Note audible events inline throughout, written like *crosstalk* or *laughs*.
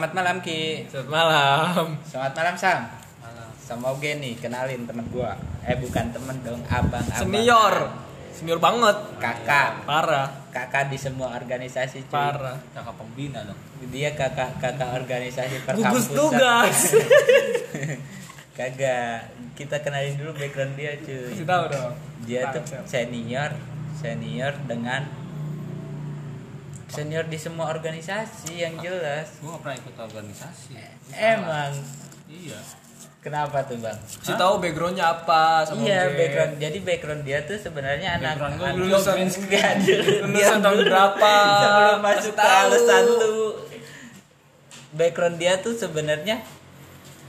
Selamat malam Ki. Selamat malam. Selamat malam Sam. Malam. Sama Oge nih, kenalin temen gua. Eh bukan temen dong, abang. abang. Senior. Senior banget. Kakak. Parah. Kakak di semua organisasi cuy. Parah. kakak pembina dong Dia kakak kakak organisasi Gugus perkampusan. tugas. *laughs* Kagak. Kita kenalin dulu background dia cuy. Kasih tahu dong. Dia tuh senior, senior dengan senior di semua organisasi yang jelas. gue gak pernah ikut organisasi Emang iya kenapa tuh bang? Kasih tahu backgroundnya apa sama iya Oge. background. Jadi background dia tuh sebenarnya anak anak- lulusan- enggak *laughs* lulusan tahun berapa? Sebelum masuk ke alasan lu. Background dia tuh sebenarnya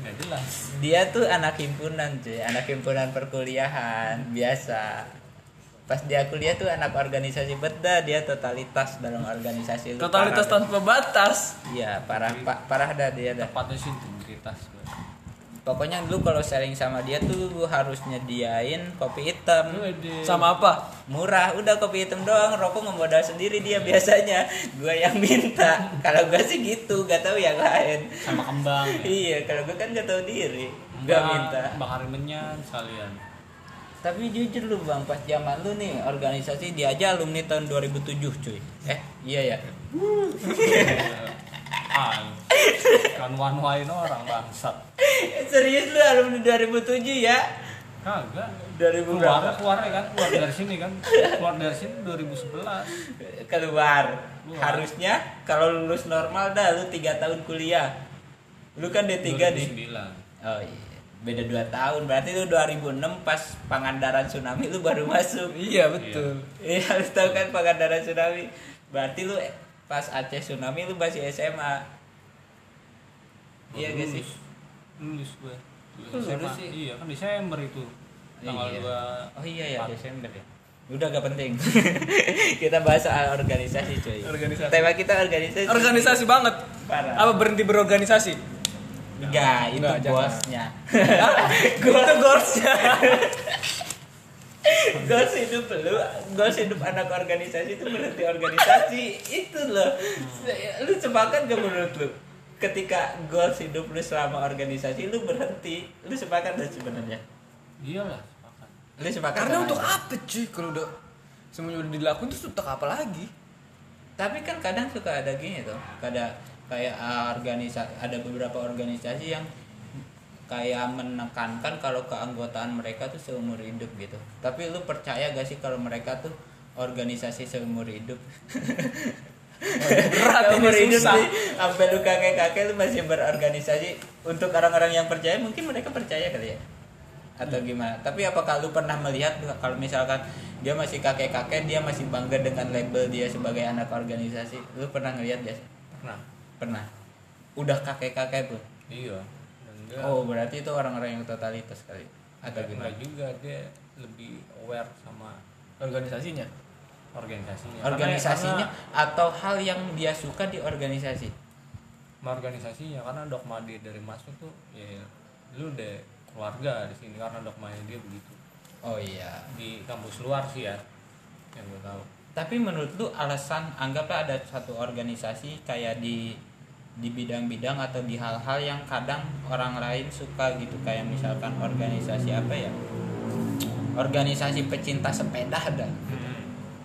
nggak jelas dia tuh anak himpunan cuy, anak himpunan perkuliahan biasa. Pas dia kuliah tuh anak organisasi beda, dia totalitas dalam organisasi. Lu Totalitas parah dah. tanpa batas. Iya, parah pa- parah dah dia dah. tepatnya sih integritas gue Pokoknya dulu kalau sharing sama dia tuh lu harus nyediain kopi hitam. Sama apa? Murah, udah kopi hitam doang, rokok ngemodal sendiri dia biasanya. Gua yang minta. Kalau gua sih gitu, gak tahu yang lain. sama kembang ya. Iya, kalau gua kan gak tahu diri. Gak minta. bakar menyan sekalian Tapi jujur lu Bang, pas zaman lu nih organisasi dia aja alumni tahun 2007, cuy. Eh, iya ya. kan wine orang bangsat Serius lu alumni 2007 ya? kagak 2000 keluar berapa? keluar kan keluar dari sini kan keluar dari sini 2011 keluar. Keluar. Harusnya kalau lulus normal dah lu 3 tahun kuliah. Lu kan D3 nih. 2009 Oh iya. Beda 2 tahun. Berarti lu 2006 pas Pangandaran tsunami lu baru masuk. Iya betul. Iya, lu tahu kan Pangandaran tsunami. Berarti lu pas Aceh tsunami lu masih SMA. Iya gak sih? lulus gue Lu lulus sih? iya kan Desember itu tanggal Iya. dua Oh iya ya. Desember ya. Udah gak penting. *laughs* kita bahas soal organisasi cuy. Organisasi. Tema kita organisasi. Organisasi banget. Parah. Apa berhenti berorganisasi? Enggak, itu Enggak, bosnya. Itu *laughs* goalsnya. Goals hidup lu, goals hidup anak organisasi itu berhenti organisasi itu loh. Lu sepakat gak menurut lu? Ketika goals hidup lu selama organisasi lu berhenti, lu sepakat gak sebenarnya? iyalah sepakat Lu sepakat Karena untuk aja? apa cuy kalau udah semuanya udah dilakuin terus untuk apa lagi? Tapi kan kadang suka ada gini tuh, ada kayak organisasi, ada beberapa organisasi yang kayak menekankan kalau keanggotaan mereka tuh seumur hidup gitu. Tapi lu percaya gak sih kalau mereka tuh organisasi seumur hidup? Berat seumur ini hidup susah. sih, sampai lu kakek-kakek lu masih berorganisasi. Untuk orang-orang yang percaya mungkin mereka percaya kali ya atau gimana tapi apakah lu pernah melihat kalau misalkan dia masih kakek-kakek dia masih bangga dengan label dia sebagai anak organisasi lu pernah ngelihat gak sih pernah pernah. Udah kakek-kakek pun iya. Dan dia oh berarti itu orang-orang yang totalitas kali. Atau Enggak gimana? juga. Dia lebih aware sama Organisasinya. organisasinya. organisasinya Karena, atau hal yang dia suka di organisasi? Organisasinya karena dogma dia dari masuk tuh ya lu udah keluarga di sini karena dogmanya dia begitu. oh iya. Di kampus luar sih ya yang gue tahu. tapi menurut lu alasan anggaplah ada satu organisasi kayak di di bidang-bidang atau di hal-hal yang kadang orang lain suka gitu. Kayak misalkan organisasi apa ya? Organisasi pecinta sepeda ada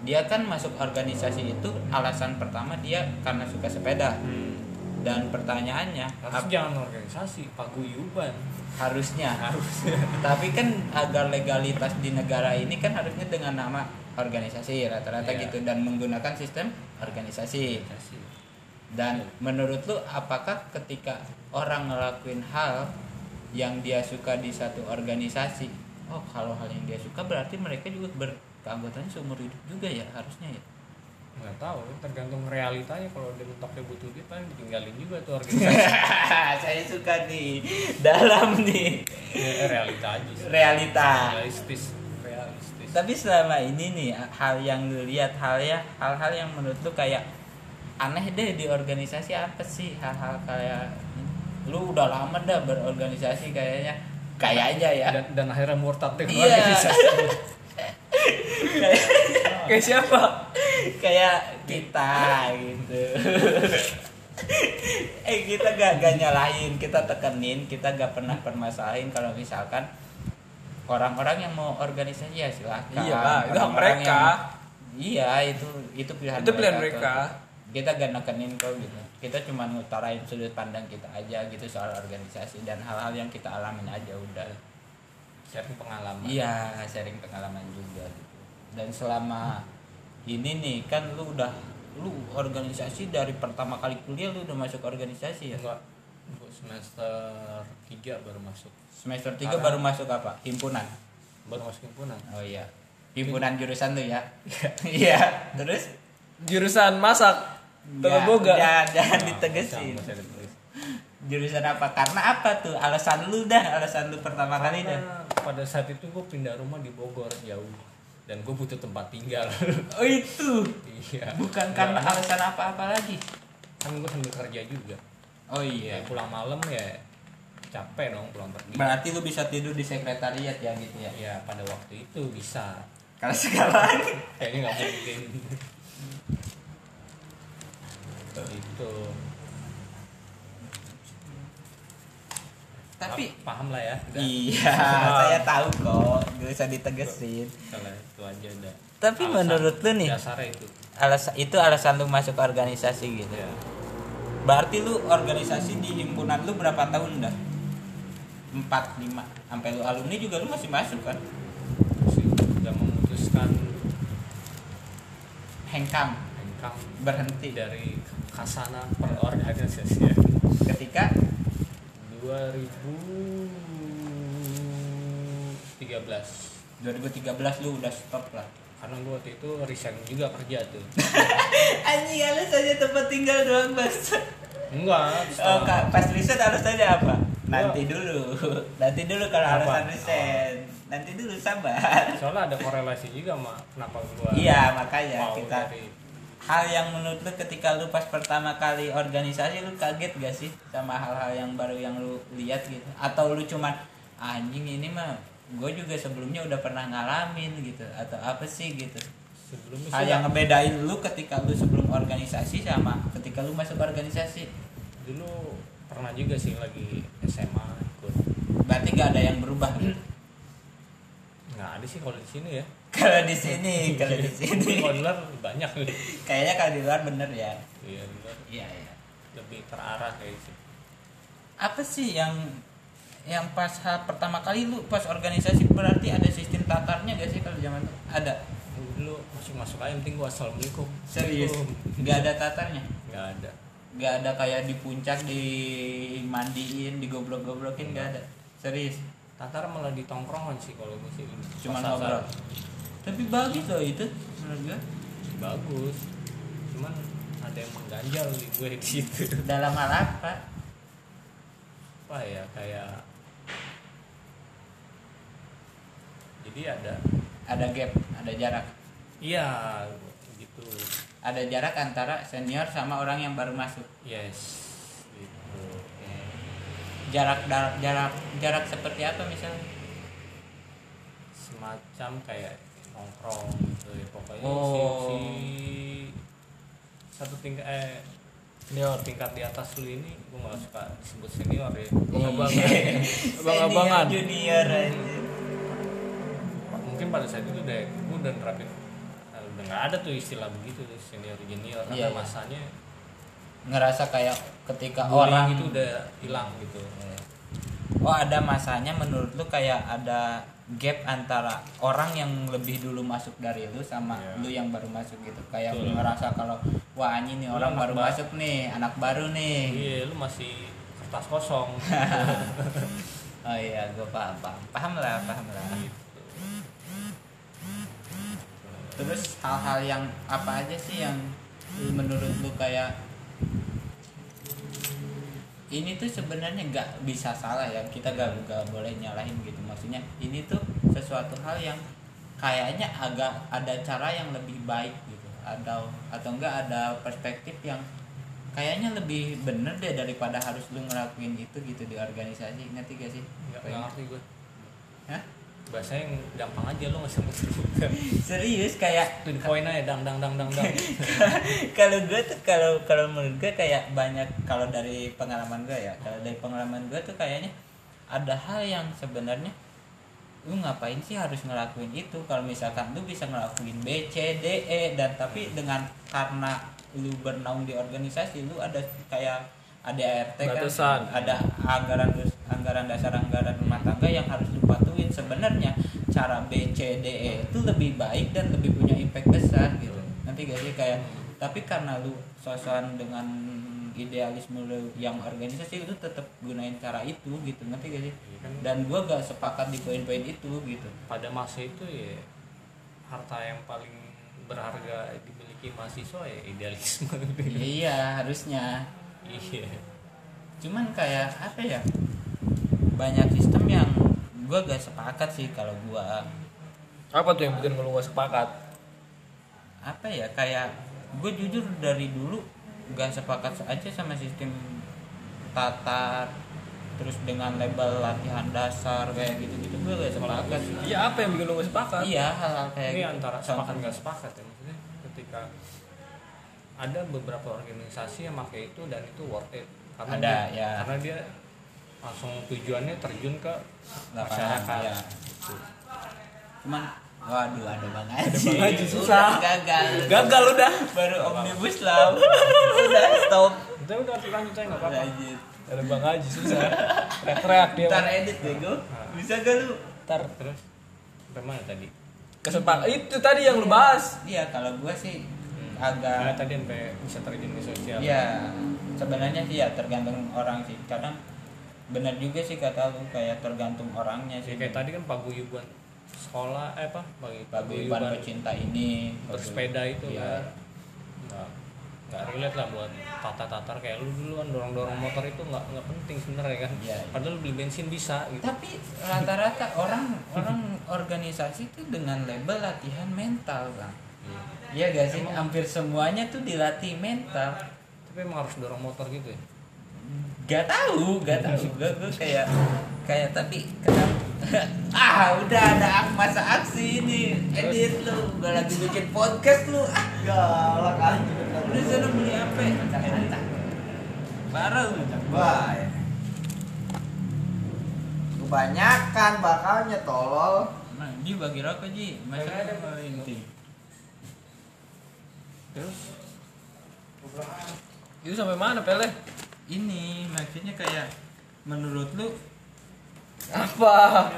dia kan masuk organisasi itu alasan pertama dia karena suka sepeda. Dan pertanyaannya Harus jangan organisasi, paguyuban. harusnya. Harusnya. *laughs* tapi kan agar legalitas di negara ini kan harusnya dengan nama organisasi rata-rata Iya. gitu. Dan menggunakan sistem organisasi. Organisasi. Dan menurut lu apakah ketika orang ngelakuin hal yang dia suka di satu organisasi oh kalau hal yang dia suka berarti mereka juga berkeanggotaan seumur hidup juga ya harusnya ya? Nggak tahu tergantung realitanya. Kalau dia mentoknya butuh duit paling ditinggalin juga tuh organisasi. *laughs* Saya suka nih dalam nih. Ya, realita aja sih. realita. Realistis. Realistis. Tapi selama ini nih hal yang lu lihat hal ya hal-hal yang menurut lu kayak aneh deh di organisasi apa sih hal-hal kayak lu udah lama dah berorganisasi kayaknya kayaknya ya dan, dan akhirnya murtad dengan Iya. organisasi kayak *laughs* Kayak siapa? kayak kita gitu *laughs* eh kita gak, gak nyalahin kita tekenin kita gak pernah permasalahin kalau misalkan orang-orang yang mau organisasi ya silahkan Iya. Itu hak mereka. yang- iya itu itu pilihan Itu pilihan kok. mereka. Kita gak nekenin kok gitu. Kita cuma ngutarain sudut pandang kita aja gitu soal organisasi dan hal-hal yang kita alamin aja udah. Sharing pengalaman. Iya sharing pengalaman juga gitu. Dan selama ini nih kan lu udah lu organisasi dari pertama kali kuliah lu udah masuk organisasi ya? Enggak. Untuk semester 3 baru masuk. Semester 3 Karena- baru masuk apa? Himpunan? Baru masuk himpunan. Oh iya. Himpunan jurusan tuh ya? *laughs* Iya. Terus? Jurusan masak. Ya, Telur boga. ya, jangan Nah, ditegesin. jurusan apa? Karena apa tuh? Alasan lu dah alasan lu pertama kali dah. Karena pada saat itu gue pindah rumah di Bogor jauh. Dan gue butuh tempat tinggal. Oh itu? Iya. Bukan karena Ya, alasan apa-apa lagi? Kan gue sambil kerja juga. Oh iya. Ya pulang malam ya capek dong pulang pergi. Berarti lu bisa tidur di sekretariat ya gitu ya? Ya pada waktu itu bisa. Kalau sekarang? Kayaknya nggak mungkin itu tapi Pa- paham lah ya. Udah. iya *laughs* saya tahu kok. Gak usah ditegesin. Salah, itu aja udah. Tapi menurut lu nih- itu. alasan itu alasan lu masuk organisasi gitu? Ya berarti lu organisasi di himpunan lu berapa tahun dah? Empat lima. Sampai lu alumni juga lu masih masuk kan? Sih udah memutuskan hengkang. Hengkang. Berhenti. Dari kasana perorganisasian ketika? 2013 2013 lu udah stop lah. Karena gue waktu itu resign juga kerja tuh. *laughs* Anjing alasannya tempat tinggal doang bas. Enggak oh, Kak, pas riset alasannya apa? Nanti dulu. Nanti dulu kalau Apa? alasan riset nanti dulu sabar. Soalnya ada korelasi juga sama kenapa gue iya makanya mau kita dari hal yang menurut lu ketika lu pas pertama kali organisasi lu kaget gak sih sama hal-hal yang baru yang lu lihat gitu? Atau lu cuman anjing ini mah gue juga sebelumnya udah pernah ngalamin gitu? Atau apa sih gitu? Sebelumnya hal sih yang ngebedain lu ketika lu sebelum organisasi sama ketika lu masuk organisasi? Dulu pernah juga sih lagi SMA ikut. Berarti gak ada yang berubah gitu? nggak ada sih kalau di sini ya kalau di sini kalau di sini. Kalau di luar banyak. Kayaknya kalau di luar bener ya. Iya di luar. Iya iya. Lebih terarah kayak gitu. Apa sih yang yang pas ha- pertama kali lu pas organisasi berarti ada sistem tatarnya gak sih kalau zaman itu ada? Dulu masuk masuk aja penting gua assalamualaikum. Serius? Nggak ada tatarnya? Nggak ada. Nggak ada kayak di puncak dimandiin digoblok-goblokin nggak ada? Serius? Tatar malah di tongkrongan sih kalau gue sih. Cuma ngobrol. Tapi bagus loh itu menurut gue bagus. Cuman ada yang mengganjal di gue di situ. Dalam hal apa apa ya kayak jadi ada ada gap ada jarak. Iya gitu. Ada jarak antara senior sama orang yang baru masuk. Yes gitu. Jarak jarak jarak jarak seperti apa misalnya? Semacam kayak nongkrong gitu ya pokoknya si, Oh. si satu tingkat eh Senior. tingkat di atas lu ini gue malah suka disebut senior ya *laughs* Abang-abangan. Iya. Abang-abangan. Senior, junior anjir. mungkin pada saat itu udah gue udah nerapin eh, udah nggak ada tuh istilah begitu tuh senior junior Iya, karena iya. masanya ngerasa kayak ketika orang itu udah hilang gitu oh ada masanya menurut lu kayak ada gap antara orang yang lebih dulu masuk dari lu sama Iya. lu yang baru masuk gitu. Kayak Betul. ngerasa kalau wah ini nih Lu orang baru ba- masuk nih anak baru nih. Iya lu masih kertas kosong. *laughs* Oh iya gue paham paham. Paham lah paham lah. Gitu. Terus hal-hal yang apa aja sih yang menurut lu kayak ini tuh sebenarnya nggak bisa salah ya kita gak, gak boleh nyalahin gitu maksudnya ini tuh sesuatu hal yang kayaknya agak ada cara yang lebih baik gitu atau atau enggak ada perspektif yang kayaknya lebih bener deh daripada harus lu ngelakuin itu gitu di organisasi ngerti gak sih ini? ngerti gue Hah? Bahasanya yang gampang aja lo nggak usah muter-muter *laughs* serius kayak to the point aja dang dang dang dang dang. *laughs* Kalau gue tuh kalau kalau menurut gue kayak banyak kalau dari pengalaman gue ya kalau dari pengalaman gue tuh kayaknya ada hal yang sebenarnya lu ngapain sih harus ngelakuin itu? Kalau misalkan lu bisa ngelakuin B C D E dan tapi dengan karena lu bernaung di organisasi lu ada kayak ada ART kan ada anggaran anggaran dasar anggaran rumah tangga yang harus lu patuhin sebenarnya cara B C D E itu lebih baik dan lebih punya impact besar gitu. Nanti gak sih kayak tapi karena lu sosokan dengan idealisme lu yang organisasi lu tetap gunain cara itu gitu. Nanti gak sih kan dan gua gak sepakat di poin-poin itu gitu. Pada masa itu ya harta yang paling berharga dimiliki mahasiswa ya idealisme. Iya harusnya. Iya. Cuman kayak apa ya banyak sistem yang gua gak sepakat sih kalau gua apa tuh yang bikin lu gak sepakat? Apa ya kayak gue jujur dari dulu gak sepakat aja sama sistem tatar terus dengan label latihan dasar kayak gitu-gitu gue gak sepakat sih. Iya apa yang bikin lu gak sepakat? Iya hal-hal kayak ini gitu. antara Contoh- sepakat nggak sepakat ya maksudnya ketika ada beberapa organisasi yang pakai itu dan itu worth it. Karena Ada, dia, ya. karena dia langsung tujuannya terjun ke Lapangan, masyarakat. iya. cuman waduh ada bang Haji. Ada Bang Haji, Udah susah. gagal. Gagal udah. Baru omnibus law udah stop. Udah udah lanjut aja nggak apa-apa. Ada bang Haji susah. Teriak-teriak dia ntar edit bego bisa gak lu? Ntar terus. Mana tadi? Kesepak itu tadi yang lu bahas. Iya kalau gue sih Nah, agak tadi sampai bisa terjun ke sosial? Iya, sebenarnya sih ya tergantung orang sih. Kadang benar juga sih kata lu kayak tergantung orangnya sih. kayak tadi kan paguyuban sekolah eh apa pagi paguyuban pecinta ini, bersepeda itu Iya. kan nggak nggak relate lah buat tatar-tatar kayak lu dulu kan dorong-dorong motor itu nggak nggak penting sebenarnya kan Iya. padahal beli bensin bisa gitu Tapi rata-rata orang orang organisasi itu dengan label latihan mental, Bang. Iya gak sih? Hampir semuanya tuh dilatih mental. tapi emang harus dorong motor gitu ya Gak tahu, gak tahu. Gue gue kayak kayak tapi kenapa? *laughs* ah udah ada masa aksi ini. Edit lu gue lagi bikin podcast lu. Ah galak aja. Udah sana beli apa? Edit. baru Baik. Kebanyakan bakalnya tolol. nah di bagi rokok ji. Masa ada inti. Terus? Itu sampai mana pele ini maksudnya kayak menurut lu apa?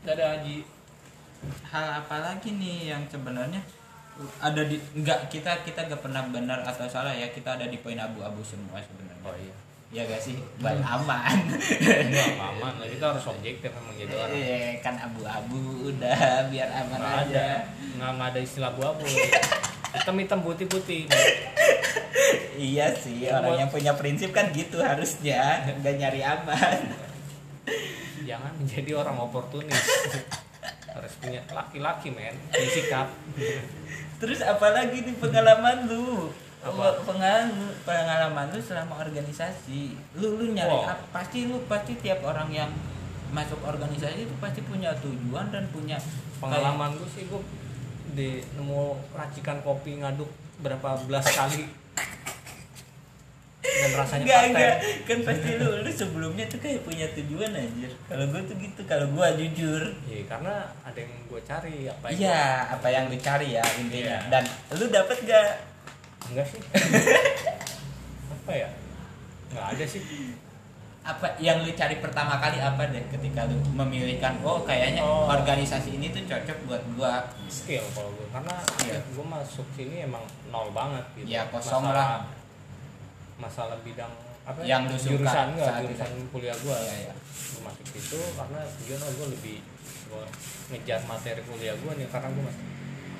Gak ada haji hal apa lagi nih yang sebenarnya ada di enggak kita kita gak pernah benar atau salah ya kita ada di poin abu-abu semua sebenarnya. Oh iya. Ya gak sih? Bal aman. Enggak aman. Lah kita harus objektif emang jadi orang. Eh, kan abu-abu udah biar aman nggak aja. ada. Nggak nggak ada istilah abu-abu. *laughs* Hitam hitam putih putih iya sih orang yang punya prinsip kan gitu harusnya nggak nyari aman. Jangan menjadi orang oportunis. *laughs* Harus punya laki-laki men. Punya sikap. Terus apalagi nih pengalaman lu? Apa? pengalaman pengalaman lu selama organisasi. Lu lu nyari Wow. apa pasti lu pasti tiap orang yang masuk organisasi itu pasti punya tujuan dan punya pengalaman gue sih gue di nemu racikan kopi ngaduk berapa belas kali dan rasanya Enggak, paten. enggak. Kan pasti lu, lu sebelumnya tuh kayak punya tujuan anjir. Kalau gue tuh gitu, kalau gue jujur. Iya, karena ada yang gue cari apa yang Iya, apa yang dicari ya intinya. Iya. Dan lu dapet gak? enggak sih *laughs* apa ya nggak ada sih Apa yang lu cari pertama kali apa deh ketika lu memilihkan oh kayaknya Oh. organisasi ini tuh cocok buat gua. skill kalau gue karena Iya. gue masuk sini emang nol banget gitu Ya, kosong masalah, lah. Masalah bidang apa Yang lu suka jurusan saat jurusan kuliah gue Iya, iya. gue masuk situ karena tujuan gue lebih gue ngejar materi kuliah gue nih karena gue masuk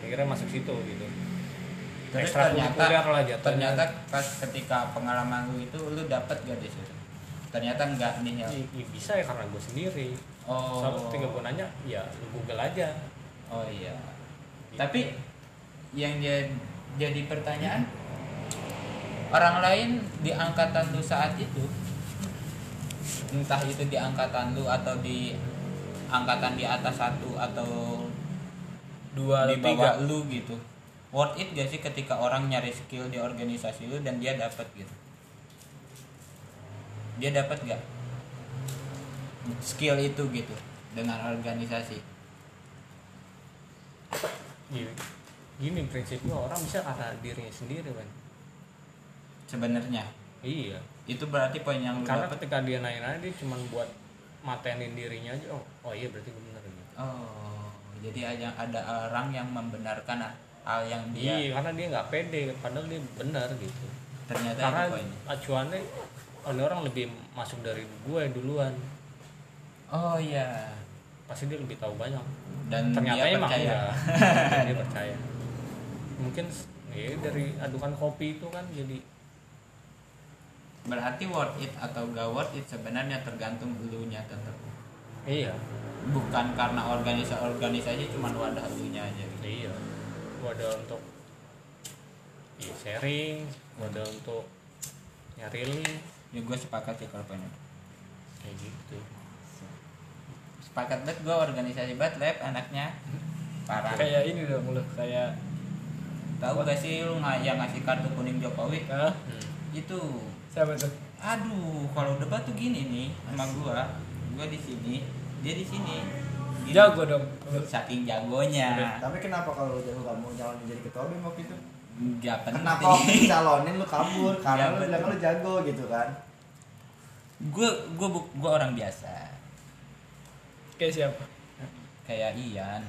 akhirnya masuk situ gitu Terus Ekstra ternyata lah jatuhnya. ternyata pas ketika pengalaman lu itu lu dapet gak di situ? Ternyata enggak nih ya. Ya, ya bisa ya karena gue sendiri Oh. Soalnya ketika gue nanya ya lu google aja Oh iya. Gitu. Tapi yang dia jadi pertanyaan orang lain di angkatan lu saat itu entah itu di angkatan lu atau di angkatan di atas satu atau dua di atau tiga bawah. lu gitu worth it gak sih ketika orang nyari skill di organisasi lu dan dia dapat gitu? Dia dapat gak skill itu gitu dengan organisasi? Gini gini prinsipnya orang bisa karena dirinya sendiri kan sebenarnya. Iya. Itu berarti poin yang karena dapat ketika dia nanya-nanya dia cuma buat matenin dirinya aja. Oh, oh iya berarti gue bener gitu oh jadi ada ada orang yang membenarkan hal yang dia iya karena dia nggak pede padahal dia benar gitu. Ternyata karena itu poinnya acuannya ini orang lebih masuk dari gue duluan. Oh iya. Pasti dia lebih tahu banyak. Dan ternyata dia emang percaya. enggak *laughs* dia percaya. Mungkin ya dari adukan kopi itu kan jadi berarti worth it atau gak worth it sebenarnya tergantung elunya tetap iya. Bukan karena organisasi organisasi cuma wadah elunya aja gitu. iya. Wadah untuk ya, sharing wadah untuk nyari link. Ya gue sepakat sih kalau itu. kayak gitu. Sepakat banget gue organisasi banget lab anaknya parah. Kayak ini dong lu kayak tahu gak sih lu nggak yang ngasih kartu kuning Jokowi? Hah? hmm. itu siapa tuh? Aduh kalau debat tuh gini nih sama gua. Gua di sini dia di sini. Gini. jago dong. Saking jagonya. Tapi kenapa kalau lu jago kamu nyalonin jadi ketua BEM waktu itu? nggak penting. Kenapa waktu dicalonin lu kabur? Karena lu bilang lu jago gitu kan? gue gue gue orang biasa. Kayak siapa? Kayak Ian.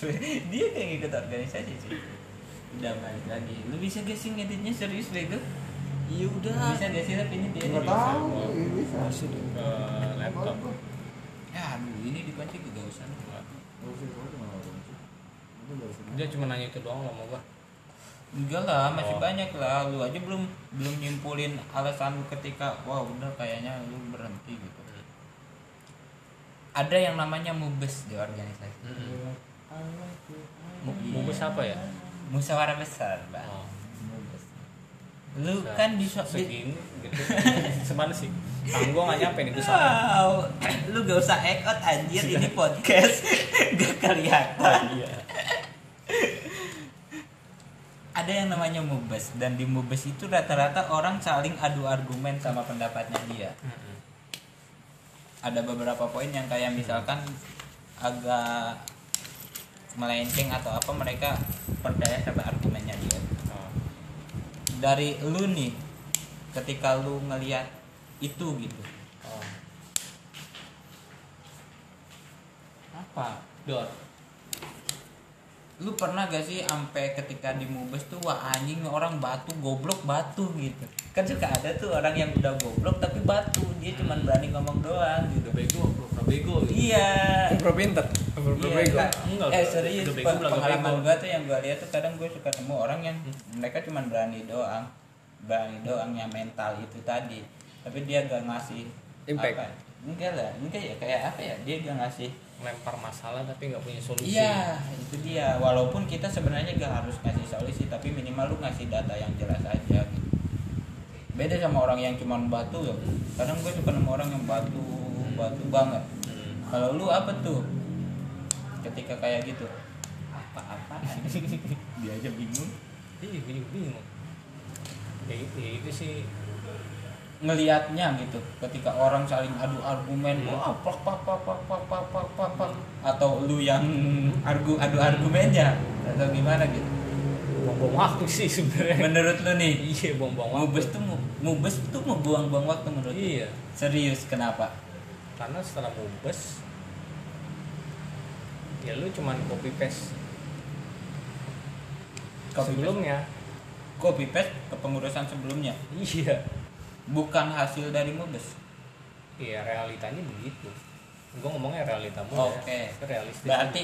*laughs* Dia kayak ngikut organisasi sih. Udah balik lagi. Lu bisa gak sih ngeditnya serius bego iya udah. Bisa gak sih tapi ini dia. Enggak tahu. Ini bisa. masih ke laptop. Ya aduh ini dikunci juga usah dia cuma nanya itu doang sama gua. Enggak lah masih Oh. banyak lah. Lu aja belum belum nyimpulin alasan lu ketika wah udah kayaknya lu berhenti gitu. Ada yang namanya mubes di organisasi. Mu- Iya. Mubes. Apa ya? Musyawarah besar bang Oh. Lu kan di, di segini gitu. *laughs* Semana sih? Tangan gua nggak nyampe nih besar wow. Lu gak usah act out anjir. Ini podcast. *laughs* Gak kelihatan. Iya. Ada yang namanya mubes dan di mubes itu rata-rata orang saling adu argumen sama pendapatnya dia. Mm-mm. ada beberapa poin yang kayak misalkan agak melenceng atau apa mereka percaya sama argumennya dia. Oh. Dari lu nih ketika lu ngelihat itu gitu Oh. apa dot lu pernah gak sih sampai ketika di mubes tuh wah anjing orang batu goblok batu gitu. Kan suka ada tuh orang yang udah goblok tapi batu dia cuman berani ngomong doang gitu. Udah bego pura bego gitu. iya. Pro pinter pro Iya, bego. Kak. Enggak, eh serius bego, pengalaman gua tuh yang gua lihat tuh kadang gue suka nemu orang yang mereka cuma berani doang berani doang yang mental itu tadi. Tapi dia gak ngasih Impact. apa enggak lah enggak ya kayak apa ya dia gak ngasih lempar masalah tapi nggak punya solusi. Iya itu dia. Walaupun kita sebenarnya gak harus ngasih solusi tapi minimal lu ngasih data yang jelas aja gitu. Beda sama orang yang cuma batu loh kadang gue suka nemu orang yang batu batu banget. Hmm. kalau lu apa tuh? Ketika kayak gitu. Apa-apa. *laughs* Dia aja bingung. Iya juga bingung ya ya itu sih ngelihatnya gitu. Ketika orang saling adu argumen Hmm. wah pak pak pak pak pak pak pak pak pak atau lu yang argu adu argumennya atau gimana gitu. Buang-buang waktu sih sebenarnya. Menurut lu nih iya buang-buang waktu. mubes tuh mu- mubes tuh mau buang-buang waktu menurut lu? iya. Serius kenapa? Karena setelah mubes ya lu cuman copy paste. Copy sebelumnya. Copy paste ke pengurusan sebelumnya? Iya bukan hasil dari mubes? Iya realitanya begitu. Gue ngomongnya realita mulu Oke. ya Itu realistis berarti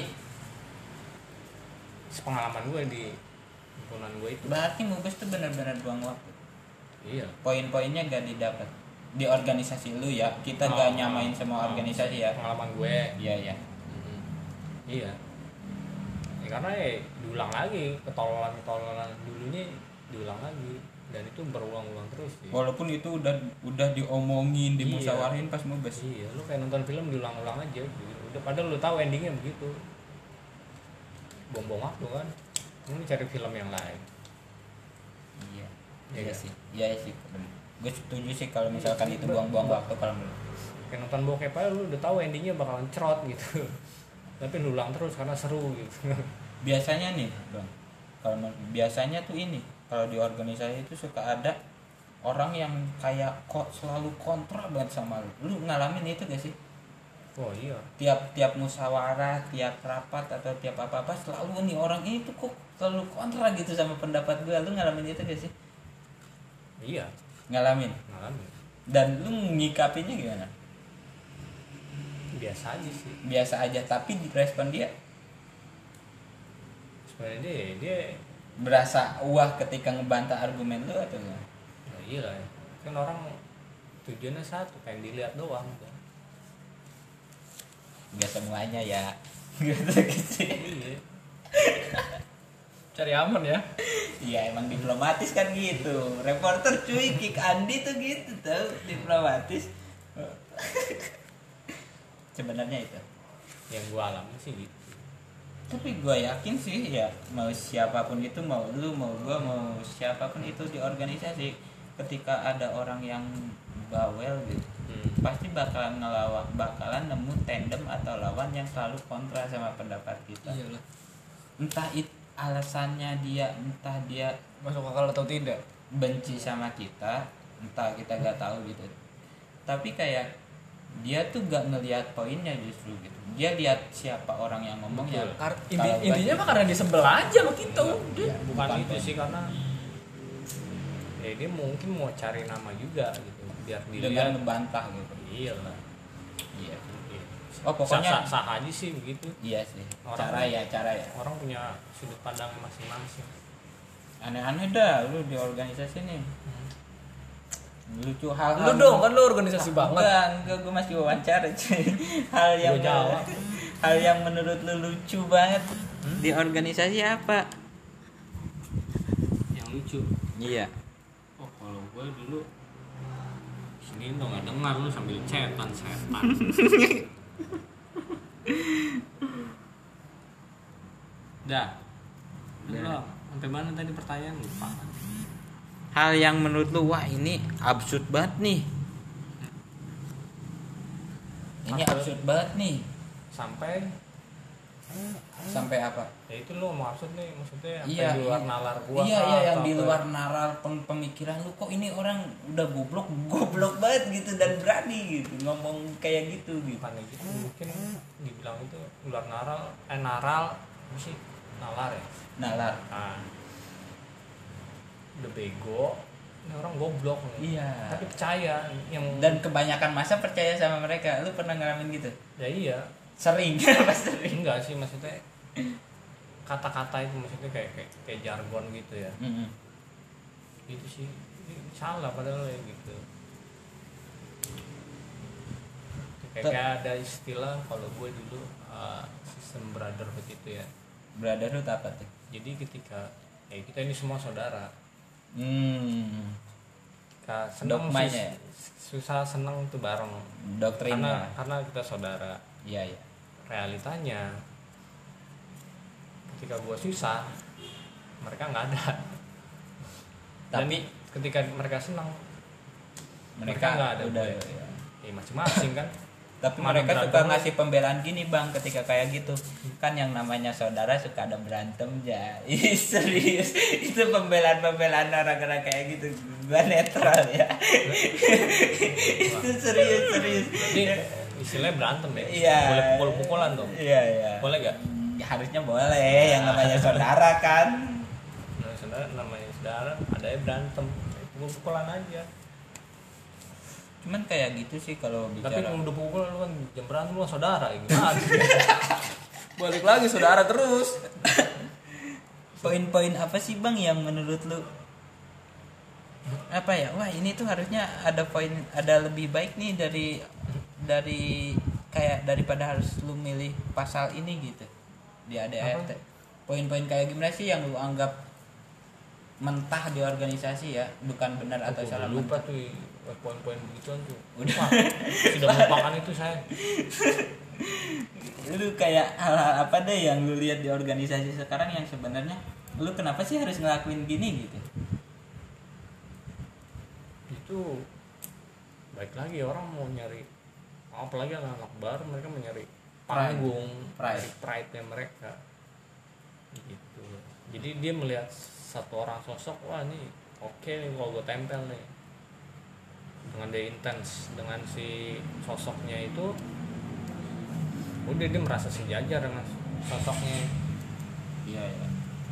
pengalaman gue di himpunan gue itu. Berarti mubes tuh benar-benar buang waktu. Iya. Poin-poinnya gak didapat. Di organisasi lu ya kita Oh. gak nyamain semua Oh. organisasi ya? Pengalaman gue iya iya. Iya. Ya, karena ya diulang lagi ketololan ketololan dulunya diulang lagi dan itu berulang-ulang terus sih walaupun itu udah udah diomongin dimusyawarin pas mubes iya lu kayak nonton film diulang-ulang aja gitu udah padahal lu tahu endingnya begitu. Buang-buang waktu kan? Lu cari film yang lain. Iya. Iya iya kan? sih. Iya sih. Gue setuju sih kalau misalkan itu buang-buang waktu kalau menurut kayak nonton bokep aja lu udah tahu endingnya bakalan cerot gitu. *laughs* Tapi lu ulang terus karena seru gitu. *laughs* Biasanya nih bang. Kalau biasanya tuh ini kalau di organisasi itu suka ada orang yang kayak kok selalu kontra banget sama lu. Lu ngalamin itu gak sih? Oh iya. Tiap tiap musyawarah tiap rapat atau tiap apa apa selalu nih orang ini tuh kok selalu kontra gitu sama pendapat gue lu ngalamin itu gak sih? Iya. Ngalamin? Ngalamin. Dan lu ngikapinya gimana? Biasa aja sih. Biasa aja tapi respon dia? Sebenarnya dia dia berasa wah ketika ngebantah argumen lu atau gimana? ya iya lah. Kan orang tujuannya satu pengen dilihat doang kan. Gak semuanya ya. Gitu *laughs* iya. Cari aman ya. Iya emang diplomatis kan gitu. Reporter cuy Kick Andi tuh gitu tau. Diplomatis. *laughs* Sebenarnya itu. Yang gua alami sih gitu Tapi gue yakin sih ya Mau siapa pun itu Mau lu mau gue mau siapa pun itu di organisasi Ketika ada orang yang bawel gitu hmm. Pasti bakalan ngelawak Bakalan nemu tandem atau lawan yang selalu kontra sama pendapat kita Iyalah. Entah itu alasannya dia Entah dia Masuk akal atau tidak? benci sama kita entah kita nggak tahu gitu tapi kayak dia tuh gak ngelihat poinnya justru gitu. Dia lihat siapa orang yang ngomong ya Betul. Kar- inti- intinya sih- mah karena aja sama kita udah. Ya, bukan, itu. poin. sih karena ya dia mungkin mau cari nama juga gitu biar dengan dilihat membantah gitu. Iya. Lah iya. Iya. oh pokoknya sah, sah aja sih begitu. Iya sih. Orang- cara ya cara ya. orang punya sudut pandang masing-masing. Aneh-aneh dah lu di organisasi nih lucu hal Lu dong kan lu organisasi banget. enggak enggak gue masih wawancara cuy. Hal yang jawab. hal yang menurut lu lucu banget. Di organisasi apa? Yang lucu? Iya. Oh kalau gue dulu sini tuh nggak dengar lu sambil cetan setan. *laughs* Dah. Belum sampai mana tadi pertanyaan? Lupa hal yang menurut lu wah ini absurd banget nih. Ini Apa? absurd banget nih. Sampai? Sampai apa? Ya itu lu maksud nih maksudnya iya di luar iya. nalar gua iya iya yang di luar nalar pem- pemikiran lu kok ini orang udah goblok goblok banget gitu dan berani gitu ngomong kayak gitu gitu. Bukan gitu mungkin dibilang itu luar naral eh naral apa sih? Nalar ya? Nalar. Nah udah bego ini orang goblok. Nih iya. Tapi percaya yang dan kebanyakan masa percaya sama mereka. Lu pernah ngalamin gitu? Ya iya. Sering. *laughs* Pas *laughs* sering. Enggak sih maksudnya kata-kata itu maksudnya kayak kayak, kayak jargon gitu ya. Mm-mm. itu sih. Ini salah padahal ya gitu. Kayak, Tuh. kayak ada istilah kalau gue dulu uh, sistem brotherhood itu ya. Brotherhood apa tuh? Jadi ketika ya kita ini semua saudara hmm. Seneng Dogmanya sus- susah seneng tuh bareng. Karena doktrinnya karena kita saudara. Iya iya. Realitanya ketika gue susah mereka nggak ada. Dan Tapi- ketika mereka senang mereka Mereka nggak ada udah gue. ya. ya masing-masing kan tapi Mana mereka berantem suka ngasih pembelaan gini bang ketika kayak gitu. Kan yang namanya saudara suka ada berantem ya *laughs* serius. Itu pembelaan pembelaan orang-orang kayak gitu. Gua netral ya. *laughs* Itu serius serius. Jadi istilahnya berantem ya? Iya. boleh pukul-pukulan tuh iya iya. Boleh gak Ya, harusnya boleh. Yang namanya *laughs* saudara kan. Nah, saudara namanya saudara ada yang berantem. Pukul-pukulan aja cuman kayak gitu sih kalau tapi bicara. kalau udah pukul lu kan jam berantem lu kan saudara ya gimana? *laughs* Balik lagi saudara terus. poin-poin apa sih bang yang menurut lu? Apa ya? Wah ini tuh harusnya ada poin ada lebih baik nih dari dari kayak daripada harus lu milih pasal ini gitu. Di ADRT poin-poin kayak gimana sih yang lu anggap mentah di organisasi ya? Bukan benar atau salah lupa mentah. tuh eh, poin-poin begituan tuh. *laughs* Udah. Sudah melupakan itu saya. Lu kayak hal-hal apa deh yang lu lihat di organisasi sekarang yang sebenarnya lu kenapa sih harus ngelakuin gini gitu? Itu baik lagi orang mau nyari apalagi anak-anak baru mereka mau nyari panggung Pride. nyari pride nya mereka. Gitu. Jadi dia melihat satu orang sosok wah ini oke nih kalau gue tempel nih dengan dia intens dengan si sosoknya itu udah dia merasa sejajar dengan sosoknya. Iya ya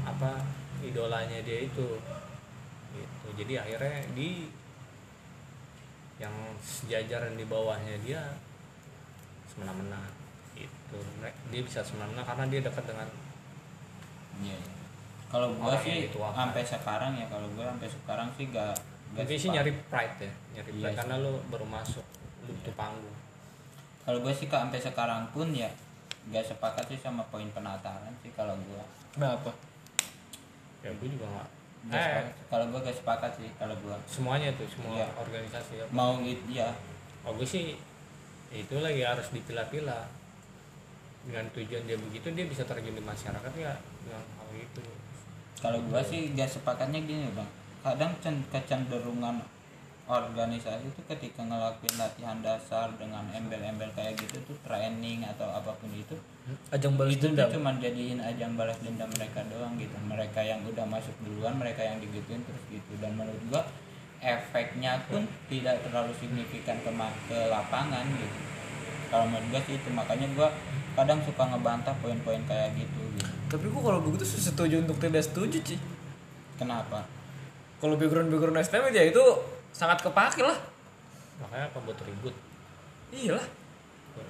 apa idolanya dia itu. Gitu. Jadi akhirnya di yang sejajar dan di bawahnya dia semena-mena. Itu dia bisa semena-mena karena dia dekat dengan iya ya. kalau gua yang sih sampai sekarang ya kalau gua sampai sekarang sih gak mungkin sih nyari pride ya nyari Iya pride sih. karena lu baru masuk butuh panggung. Kalau gue sih kak sampai sekarang pun ya gak sepakat sih sama poin penataran sih kalau gua. Kenapa? ya gue juga nggak. Gak eh. kalau gua gak sepakat sih kalau gua. Semuanya tuh semua Iya. organisasi ya mau gitu ya oh gue sih itu lagi harus dipilah-pilah. Dengan tujuan dia begitu dia bisa terjun di masyarakat ya dengan hal itu. Kalau gua sih gak sepakatnya gini bang kadang cen- kecenderungan organisasi itu ketika ngelakuin latihan dasar dengan embel-embel kayak gitu tuh training atau apa pun itu Ajang balas itu dendam. cuma jadiin ajang balas dendam mereka doang gitu. Mereka yang udah masuk duluan mereka yang digituin terus gitu. Dan menurut gua efeknya pun tidak terlalu signifikan ke, ke lapangan gitu. Kalau menurut gua sih itu makanya gua kadang suka ngebantah poin-poin kayak gitu gitu. Tapi gua kalau begitu setuju untuk tidak setuju sih. kenapa Kalau background background STM ya itu sangat kepake lah. makanya apa buat ribut Iyalah.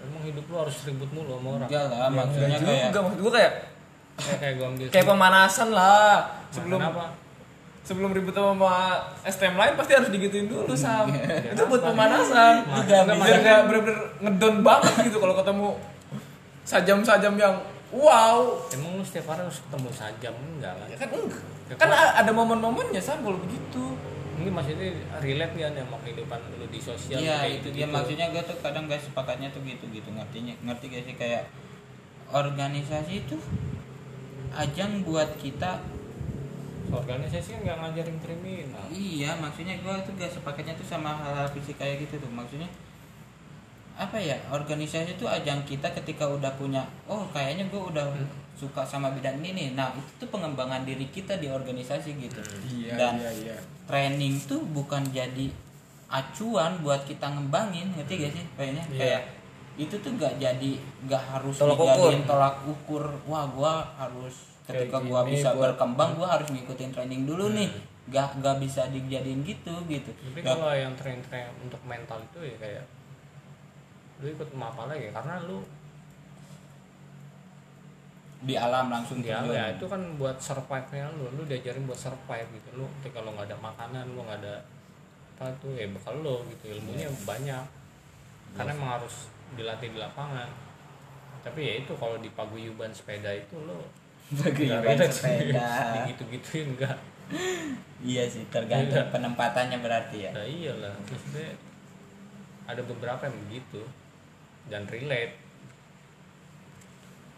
emang hidup lu harus ribut mulu sama orang enggak lah Ya, maksudnya enggak kayak juga maksud gua kayak kayak kayak gue ambil kayak pemanasan lah. Sebelum apa sebelum ribut sama STM lain pasti harus digituin dulu sam. itu buat pemanasan. Juga Biar bisa. nggak bener-bener ngedon banget gitu kalau ketemu sajam-sajam yang wow. emang lu setiap hari harus ketemu sajam enggak lah Ya kan enggak. Kan a- ada momen-momennya sam kalau begitu. ini maksudnya relate kan sama kehidupan lu di sosial Iya kayak itu gitu dia maksudnya gue tuh kadang gak sepakatnya tuh gitu gitu ngertinya ngerti gak sih? Kayak organisasi itu ajang buat kita organisasi kan nggak ngajarin kriminal. Iya maksudnya gue tuh gak sepakatnya tuh sama hal-hal fisik kayak gitu tuh. Maksudnya apa ya organisasi itu ajang kita ketika udah punya oh kayaknya gue udah suka sama bidang ini nih. Nah itu tuh pengembangan diri kita di organisasi gitu. Dan iya. training tuh bukan jadi acuan buat kita ngembangin ngerti gak sih kayaknya? Iya. kayak itu tuh gak jadi gak harus Tolak ukur. tolak ukur. Wah gua harus ketika gua gini bisa buat- berkembang gua harus ngikutin training dulu nih. Gak gak bisa dijadiin gitu gitu. Tapi Gak- kalau yang tren-tren untuk mental itu ya kayak lu ikut apa lagi? Karena lu di alam langsung ya, terjun. ya itu kan buat survive nya lu. Lu diajarin buat survive gitu. Lu ketika lu nggak ada makanan lu nggak ada apa tuh ya bekal lu gitu. Ilmunya banyak. Karena emang harus dilatih di lapangan. Tapi ya itu kalau di paguyuban sepeda itu lo *laughs* Paguyuban sepeda. *laughs* digitu-gituin enggak iya sih tergantung Iya. penempatannya berarti ya. Nah iyalah. Maksudnya ada beberapa yang begitu dan relate.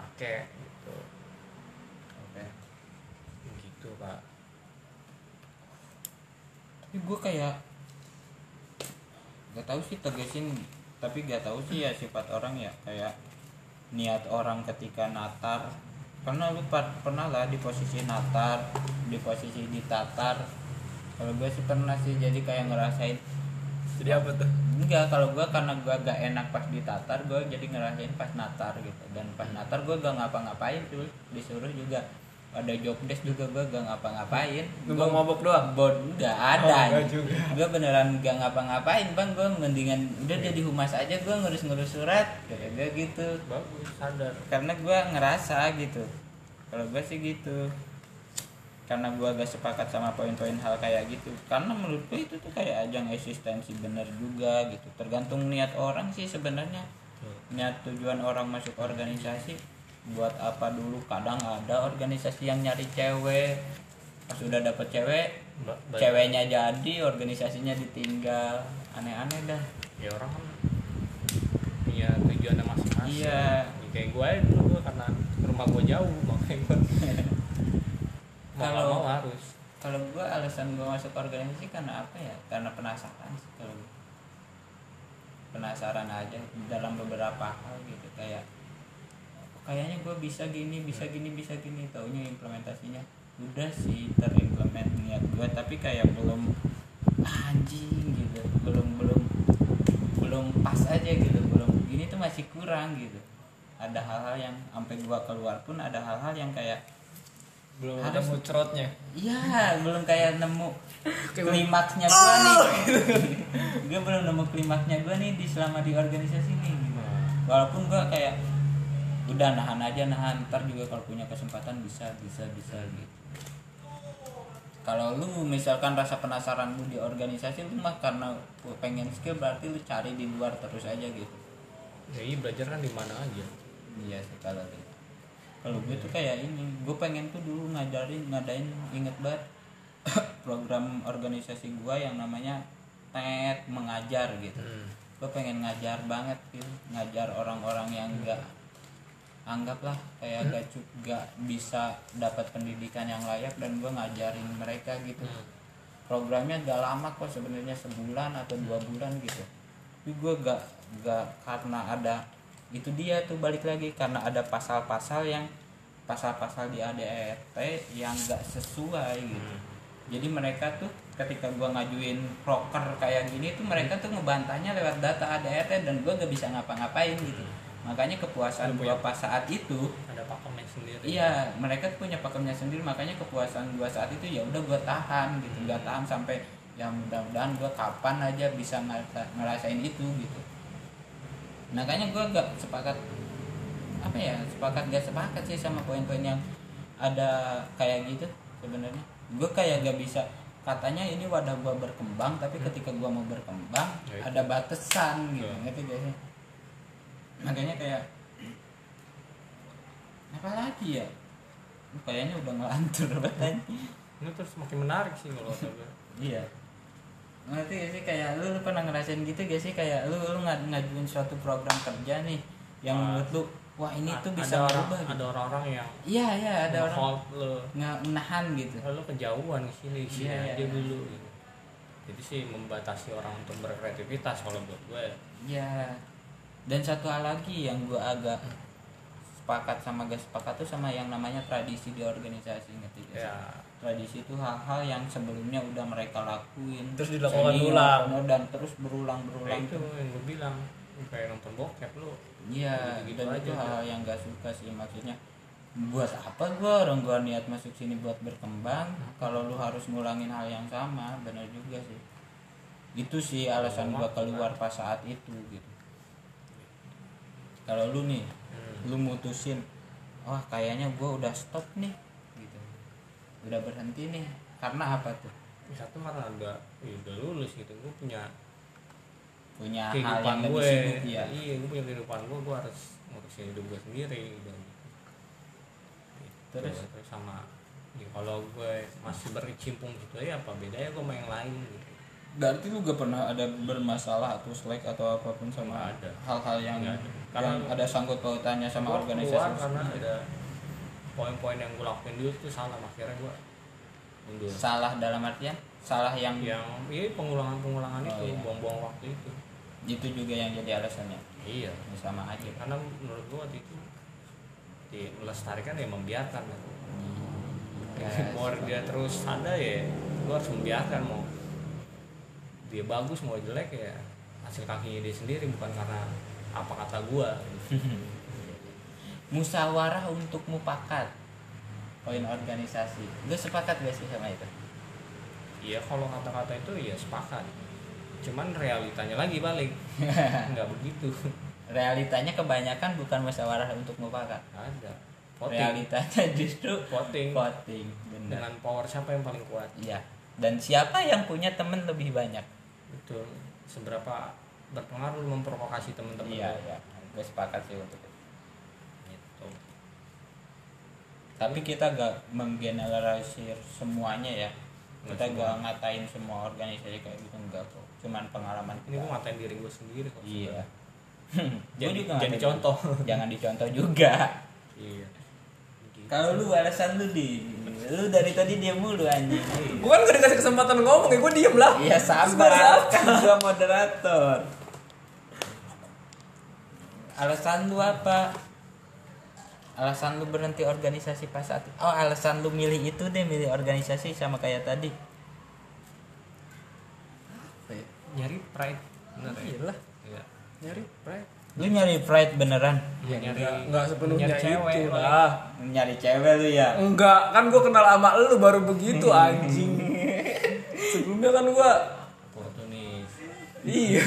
Oke gitu. Oke. gitu pak. Tapi gue kayak gak tahu sih tegesin tapi gak tahu sih ya sifat orang ya. Kayak niat orang ketika natar. Pernah lu pernah lah di posisi natar di posisi ditatar. Kalau gue sih pernah sih jadi kayak ngerasain. Jadi apa tuh? Enggak kalau gue karena gue gak enak pas ditatar gue jadi ngerasain pas natar gitu dan pas natar gue gak ngapa-ngapain tuh disuruh juga ada job desk juga gue gak ngapa-ngapain Numpang mabok doang. Bon, nggak ada. Oh, juga. Gue beneran nggak ngapa-ngapain bang. Gue mendingan udah jadi humas aja. Gue ngurus-ngurus surat. Kayak gue gitu. bagus sadar Karena gue ngerasa gitu. Kalau gue sih gitu. Karena gue gak sepakat sama poin-poin hal kayak gitu. Karena menurut gue itu tuh kayak ajang eksistensi bener juga gitu. Tergantung niat orang sih sebenarnya. Niat tujuan orang masuk organisasi buat apa dulu kadang ada organisasi yang nyari cewek pas udah dapet cewek Ba- ba- ceweknya jadi organisasinya ditinggal aneh-aneh dah ya orang kan punya tujuannya masing-masing Iya. Ya, kayak gue dulu karena rumah gue jauh makanya gue *laughs* Kalau- mau harus. kalau gua alasan gua masuk organisasi karena apa ya? Karena penasaran sih kalau penasaran aja dalam beberapa hal gitu. Kayak "Oh, kayaknya gue bisa gini bisa gini bisa gini. Taunya implementasinya udah sih terimplement niat gue tapi kayak belum anjing gitu. Belum belum belum pas aja gitu. Belum ini tuh masih kurang gitu. Ada hal-hal yang sampai gua keluar pun ada hal-hal yang kayak belum Harus- ada mucrotnya Iya, belum kayak nemu *laughs* klimaksnya gua nih. gue belum nemu klimaksnya gua nih di selama di organisasi nih. Gitu. Walaupun gua kayak udah nahan aja nahan ntar juga kalau punya kesempatan bisa bisa bisa gitu. Kalau lu misalkan rasa penasaran lu di organisasi lu mah karena pengen skill berarti lu cari di luar terus aja gitu. ya iya belajar kan di mana aja Iya sih kalau gitu. Kalau gue tuh kayak ini, gue pengen tuh dulu ngajarin, ngadain inget banget *coughs* program organisasi gue yang namanya TET mengajar gitu. Hmm. Gue pengen ngajar banget gitu, ngajar orang-orang yang enggak anggaplah kayak gak cuk gak bisa dapat pendidikan yang layak dan gue ngajarin mereka gitu. Programnya gak lama kok sebenarnya sebulan atau dua bulan gitu. Tapi gue gak gak karena ada itu dia tuh balik lagi karena ada pasal-pasal yang pasal-pasal di ADRT yang gak sesuai gitu. Jadi mereka tuh ketika gua ngajuin proker kayak gini tuh mereka tuh ngebantahnya lewat data ADRT dan gua gak bisa ngapa-ngapain gitu. Makanya kepuasan gua pas saat itu ada pakemnya sendiri. iya mereka tuh punya pakemnya sendiri makanya kepuasan gua saat itu ya udah gua tahan gitu. Gak tahan sampai ya mudah-mudahan gua kapan aja bisa ngerasa- ngerasain itu gitu makanya gua gak sepakat apa ya sepakat gak sepakat sih sama poin-poin yang ada kayak gitu sebenarnya. Gue kayak gak bisa katanya ini wadah gua berkembang tapi ketika gua mau berkembang Ya ada batasan gitu Ya. ngerti gak sih? Makanya kayak apa lagi ya? Kayaknya udah ngelantur *laughs* banget ini terus makin menarik sih kalau gue iya ngerti gak sih kayak lu, lu pernah ngerasain gitu gak sih kayak lu lu ngad- ngajuin suatu program kerja nih yang Ah. menurut lu wah ini tuh bisa ada orang berubah gitu ada orang-orang yang iya iya ada orang lo nggak menahan gitu lo kejauhan ke sini sini Iya, aja iya. dulu gitu. jadi sih membatasi orang untuk berkreativitas kalau buat gue Iya. Dan satu hal lagi yang gue agak sepakat sama gak sepakat tuh sama yang namanya tradisi di organisasi ngerti gak sih? ya Tradisi itu hal-hal yang sebelumnya udah mereka lakuin. Terus dilakukan senior, ulang. dan terus nah berulang-berulang itu yang gue bilang Lu kayak nonton bokep lo Iya, Gitu-gitu dan aja, itu hal yang gak suka sih maksudnya buat apa gua orang gua niat masuk sini buat berkembang? Kalau lu harus ngulangin hal yang sama benar juga sih. Itu sih alasan gua keluar pas saat itu gitu. Kalau lu nih Hmm. lu mutusin wah kayaknya gua udah stop nih gitu udah berhenti nih karena apa tuh? Satu karena udah ya udah lulus gitu. Gue punya punya hal kehidupan yang lebih gue sibuk ya iya gue punya kehidupan gue gue harus ngurusin hidup gue sendiri dan Terus? terus sama ya, kalau gue masih berkecimpung gitu ya apa bedanya gue sama yang lain gitu. Berarti lu gak pernah ada bermasalah atau slack atau apa pun sama ada. hal-hal yang ada. yang Karena- ada sangkut pautannya sama organisasi keluar karena ada poin-poin yang gue lakuin dulu tuh salah akhirnya gue mundur. Salah dalam artian? Salah yang yang iya pengulangan-pengulangan Oh, itu iya. buang-buang waktu itu. Itu juga yang jadi alasannya? Iya. Ya, sama aja. Karena menurut gue waktu itu di melestarikan ya membiarkan. Kan. Ya, mau dia terus ada ya gue harus membiarkan mau dia bagus mau jelek ya hasil kakinya dia sendiri bukan karena apa kata gue *laughs* musyawarah untuk mufakat poin organisasi. Lu sepakat gak sih sama itu? Iya kalau kata-kata itu ya sepakat. Cuman realitanya lagi balik. *laughs* Nggak begitu. Realitanya kebanyakan bukan musyawarah untuk mufakat. Ada. Voting. Realitanya justru voting. voting dengan power siapa yang paling kuat? Iya. Dan siapa yang punya temen lebih banyak? Betul. Seberapa berpengaruh memprovokasi teman-teman iya iya. Gue sepakat sih untuk itu gitu tapi kita gak menggeneralisir semuanya ya. Kita gak ngatain semua organisasi kayak gitu enggak kok. Cuman pengalaman ini gue ngatain diri gue sendiri kok iya. *laughs* jadi juga jadi ngatain. contoh. *laughs* Jangan dicontoh *laughs* juga. Iya. Kalau lu alasan lu di lu dari tadi dia mulu anjing. Gue kan gak dikasih kesempatan ngomong ya gue diem lah. iya sabar. Kan gua moderator. Alasan lu apa alasan lu berhenti organisasi pas saat oh alasan lu milih itu deh milih organisasi sama kayak tadi. Nyari pride. Bener ya? Iya lah, iya. Nyari pride. lu nyari pride beneran? Iya, nyari Enggak, enggak sepenuhnya nyari cewek itu lah. lah. nyari cewek lu ya? Enggak, kan gue kenal sama lu baru begitu *laughs* anjing. Sebelumnya kan gue oportunis iya.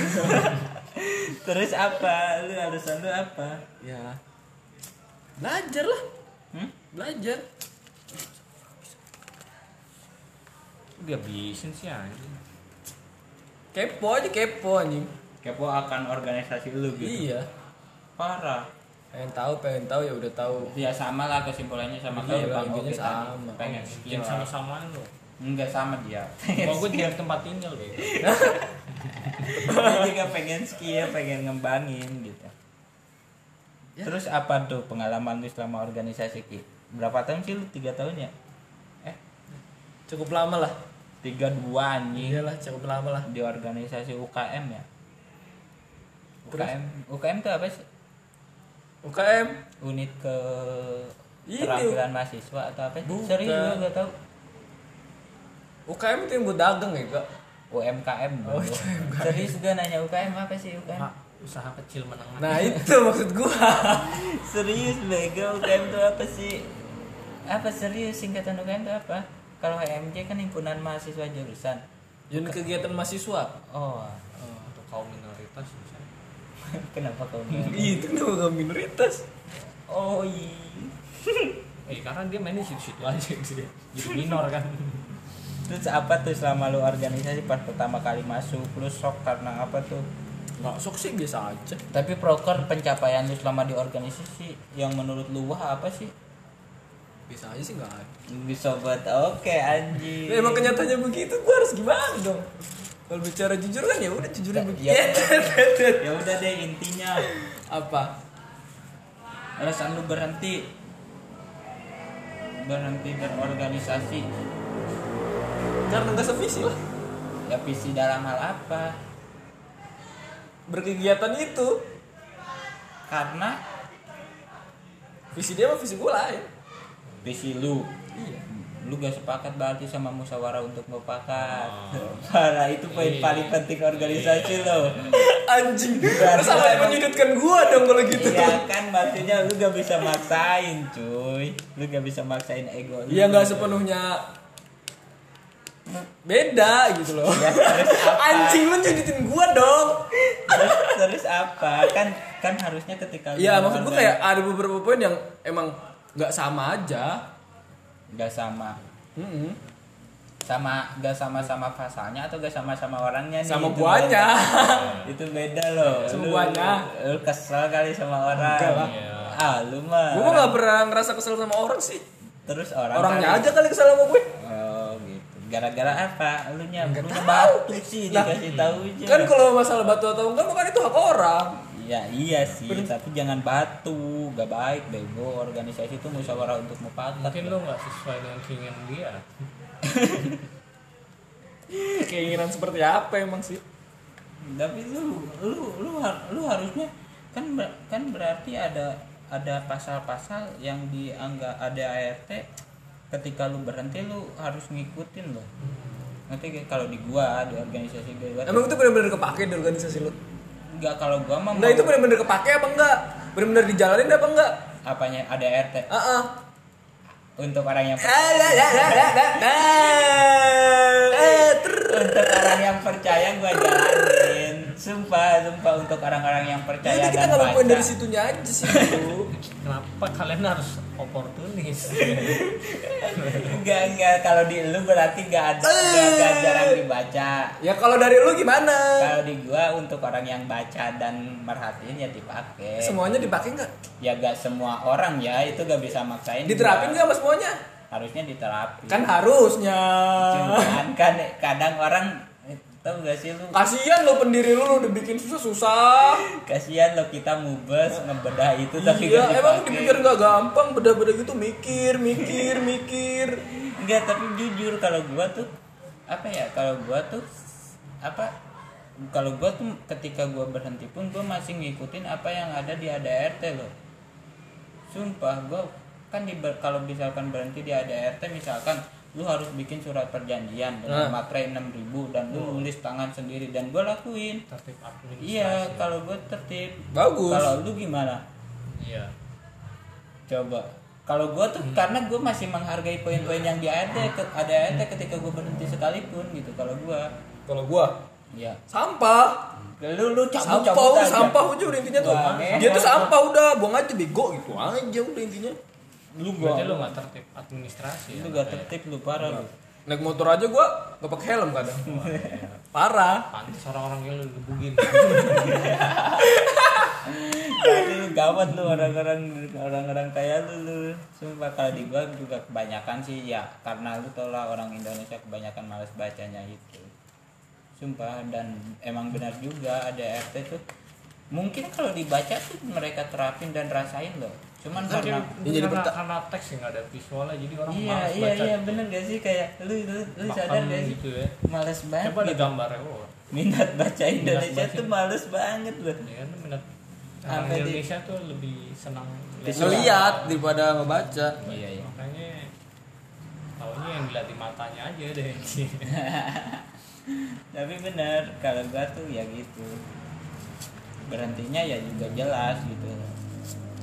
*laughs* terus apa? Lu alasan lu apa? Ya. Belajar lah, hmm? belajar. dia bisin sih anjing Kepo aja kepo anjing. kepo akan organisasi lu gitu Iya. parah Pengen tahu, pengen tahu ya udah tahu. ya sama lah kesimpulannya sama Iya, kayak bang Oke sama. pengen yang lah. sama-samaan lo enggak sama dia kalau gue jadi tempat tinggal gitu dia juga pengen skill pengen ngembangin gitu Ya. terus apa tuh pengalaman lu selama organisasi ki berapa tahun sih lu tiga tahun ya eh Cukup lama lah. tiga dua anjing Iyalah, cukup lama lah. di organisasi UKM ya Terus? UKM UKM tuh apa sih UKM unit ke keterampilan mahasiswa atau apa sih Bukan. serius gue gak tau UKM itu yang buat dagang ya, Kak? UMKM Oh, bro. serius gue nanya UKM apa sih UKM usaha kecil menengah. Nah, *laughs* itu maksud gua. *laughs* serius bego UKM itu apa sih? Apa serius? Singkatan UKM itu apa? Kalau HMJ kan himpunan mahasiswa jurusan. Unit kegiatan mahasiswa. oh. Untuk kaum minoritas misalnya. *laughs* Kenapa kau itu kenapa kamu minoritas? oh iya. Eh karena dia mainnya situ-situ aja sih. Jadi minor kan. Terus apa tuh selama lu organisasi pas pertama kali masuk? Lu shock karena apa tuh Sok sih biasa aja. tapi proker pencapaian lu selama di organisasi yang menurut lu wah apa sih Biasa aja sih nggak ada. sobat oke anjing Ya, emang kenyataannya begitu, gua harus gimana dong? Kalau bicara jujur kan ya udah jujurnya Ya, begitu. ya *laughs* ya udah deh intinya Apa? alasan lu berhenti berhenti berorganisasi Karena nggak sevisi lah. ya visi dalam hal apa Berkegiatan itu. karena Visi dia sama visi gua lain. visi lu Iya. lu gak sepakat berarti sama musyawarah untuk mufakat Oh. *laughs* parah itu poin Iya. paling penting organisasi lo *laughs* Anjing. Berarti Terus sampai emang- menyudutkan gua dong kalau gitu. iya kan maksudnya lu gak bisa maksain cuy lu gak bisa maksain ego lu Iya nggak sepenuhnya beda gitu loh. ya terus *laughs* apa Anjing lu nyudutin gua dong. terus, terus apa kan kan harusnya ketika Iya maksud gua kayak ada beberapa poin yang emang nggak sama aja. gak sama Mm-mm. sama gak sama-sama pasalnya atau gak sama-sama orangnya nih Sama Itu beda. *laughs* itu beda loh Sama Lu- lu kesel kali sama orang Enggak lah. Iya. ah lu mah Gua nggak pernah ngerasa kesel sama orang sih. terus orang Orangnya kali- aja kali kesel sama gue. Gara-gara apa lu nya lu batu sih Lah, dikasih tahu aja Kan kalau masalah batu atau enggak bukan itu hak orang. Iya iya sih, tapi jangan batu, gak baik bego. Organisasi itu musyawarah untuk mufakat. mungkin lo nggak sesuai dengan keinginan dia *laughs* Keinginan seperti apa emang sih? Tapi lu lu lu lu harusnya kan ber- kan berarti ada ada pasal-pasal yang dianggap ada ART ketika lu berhenti lu harus ngikutin loh. Nanti kalau di gua di organisasi gua Emang itu benar-benar kepake di organisasi lu? enggak kalau gua mah mau- itu benar-benar kepake apa enggak? Benar-benar dijalanin apa enggak? apanya ada ART Heeh. untuk orang yang *laughs* untuk orang yang percaya gua jalanin sumpah sumpah untuk orang-orang yang percaya Jadi kita dan nggak poin dari situnya aja sih *laughs* kenapa kalian harus oportunis? *laughs* Enggak enggak. Kalau di lu berarti enggak ada enggak, enggak jarang dibaca. Ya kalau dari lu gimana? kalau di gua untuk orang yang baca dan merhatiin ya dipakai. Semuanya dipakai nggak? ya gak semua orang ya. Itu gak bisa maksain Diterapin nggak mas semuanya? harusnya diterapin. Kan harusnya. cuman kan kadang orang tau gak sih lu Kasian lo pendiri lu lu udah bikin susah-susah. kasihan lo kita mubes ngebedah itu tapi iya, gak emang dipikir nggak gampang beda-beda gitu mikir, mikir, *laughs* mikir. enggak tapi jujur kalau gua tuh apa ya kalau gua tuh apa kalau gua tuh ketika gua berhenti pun gua masih ngikutin apa yang ada di ADRT loh sumpah gua kan di kalau misalkan berhenti di ADRT misalkan lu harus bikin surat perjanjian dengan Nah. materai 6000 dan lu nulis tangan sendiri dan gua lakuin. Tertib administrasi. Iya kalau gua tertib. Bagus. kalau lu gimana? Iya. Coba. Kalau gue tuh karena gue masih menghargai poin-poin yang di AD ke ada AD ketika gue berhenti sekalipun gitu kalau gue Kalau gua? Ya sampah. lu lu cabut Sampah cabut udah aja. sampah udah udah intinya tuh. Wah, Dia tuh sampah udah, buang aja bego gitu aja udah intinya. Lu berarti gua lu nggak tertib administrasi lu ya, gak kayak tertib lu parah lu. Naik motor aja gua nggak pakai helm kadang. Parah. pantas orang-orang yang lu gebugin Jadi *laughs* *laughs* lu gawat lu orang-orang orang-orang kayak lu lu. Sumpah kalau di gua juga kebanyakan sih ya karena lu tau lah orang Indonesia kebanyakan males bacanya itu sumpah dan emang benar juga ada RT tuh. Mungkin kalau dibaca tuh mereka terapin dan rasain loh cuman karena Ini jadi karena, karena teks yang nggak ada visualnya jadi orang iya malas iya baca. iya bener gak sih? Kayak lu lu, lu sadar Pakem gak sih? gitu ya. Males banget. coba ada gitu. gambarnya oh. Minat baca Indonesia baca. tuh males banget loh ya kan minat orang Sampai di- Indonesia tuh lebih senang. Ngeliat daripada ngebaca. iya iya. Makanya tahunya yang dilihat di matanya aja deh. *laughs* Tapi bener kalau gua tuh ya gitu. Berhentinya ya juga jelas gitu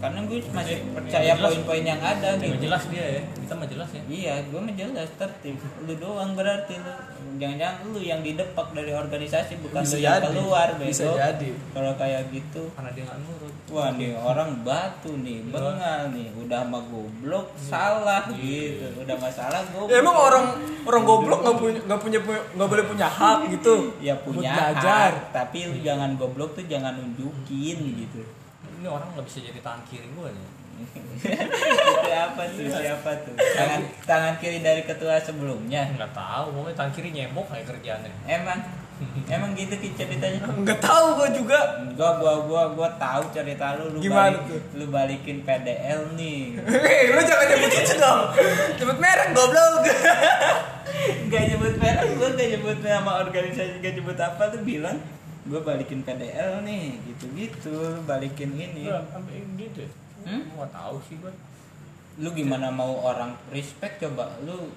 karena gue masih Yang percaya jelas- poin-poin yang ada Yang gitu. jelas dia ya. Kita mah jelas ya. Iya gue menjelas tertib. Lu doang berarti lu. Jangan-jangan lu yang didepak dari organisasi bukan Bisa lu yang jadi. keluar Bisa bego. jadi. kalau kayak gitu. Karena dia nggak nurut. Wah nih orang batu nih Iya. bengal nih. Udah mah goblok salah gitu. Udah masalah goblok Ya emang orang orang goblok nggak punya nggak punya nggak boleh punya hak gitu. ya punya hak, tapi lu jangan goblok tuh jangan nunjukin gitu ini orang nggak bisa jadi tangan kiri gue nih. Itu apa tuh? Siapa tuh? Tangan tangan kiri dari ketua sebelumnya? Nggak tahu pokoknya tangan kiri nyebok kayak kerjaannya. Emang? Emang gitu Ki, ceritanya? Nggak tahu gua juga. gua gua gua gua tahu cerita lu. Lu Gimana balik- tuh? lu balikin PDL nih. Hei, lu jangan nyebut itu dong. Nyebut merek goblok. *laughs* gak nyebut merek gua gak nyebut nama organisasi gak nyebut apa tuh bilang gua balikin PDL nih gitu gitu lu balikin ini. Sampai gitu Hmm? nggak tahu sih gue lu gimana mau orang respect? Coba lu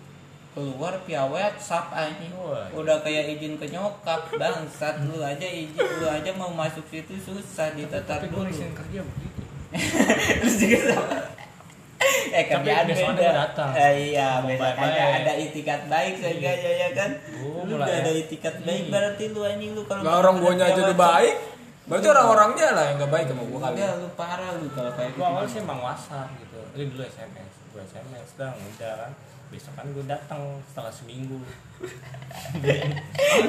keluar piawet sap Wah. udah kayak izin ke nyokap bangsat. Lu aja izin lu aja mau masuk situ susah ditetar tapi dulu. gue izin kerja begitu. *laughs* Terus juga sama eh *laughs* Tapi kerjaan besoknya beda. gua datang. Eh, iya besok ada ada itikat baik seenggaknya ya kan? Oh, lu mulai udah ya. ada itikat baik berarti lu anjing lu kalau Lah orang guanya aja udah baik. Berarti orang-orangnya lah yang nggak baik sama gua kali. Enggak, lu parah lu kalau kayak gue awal sih emang whatsapp gitu. Ini dulu sms gue sms dong udah kan. Besok kan gue datang setelah seminggu. *laughs*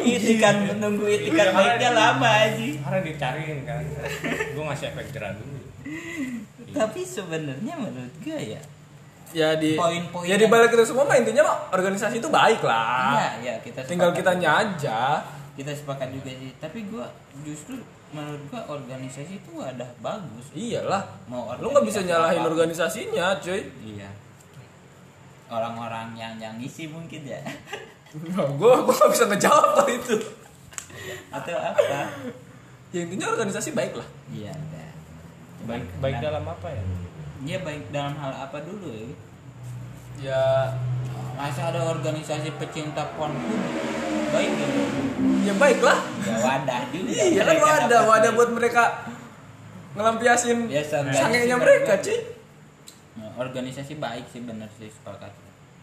Itikat menunggu itikat Iya, baiknya lama aja karena dicariin kan. Gue ngasih efek jerah dulu tapi sebenarnya menurut gue ya Ya di Poin-poin Ya di balik itu semua mah intinya mah organisasi itu baik lah. iya ya kita Tinggal kitanya aja. kita sepakat juga sih tapi gue justru menurut gue organisasi itu ada bagus Iyalah. mau Lu nggak bisa nyalahin apa pun. organisasinya, cuy. iya orang-orang yang yang isi mungkin ya gua gua nggak bisa ngejawab kalau itu. atau apa Ya intinya organisasi baik lah. iya ada. Baik Cuman baik karena- dalam apa ya? Iya baik dalam hal apa dulu ya Ya masa ada organisasi pecinta porn pun baik gitu ya baik lah. ya wadah juga. *laughs* Iya kan wadah, wadah buat mereka ngelampiasin Ya, sangenya sih mereka, cuy. Nah, organisasi baik sih bener sih sepakat.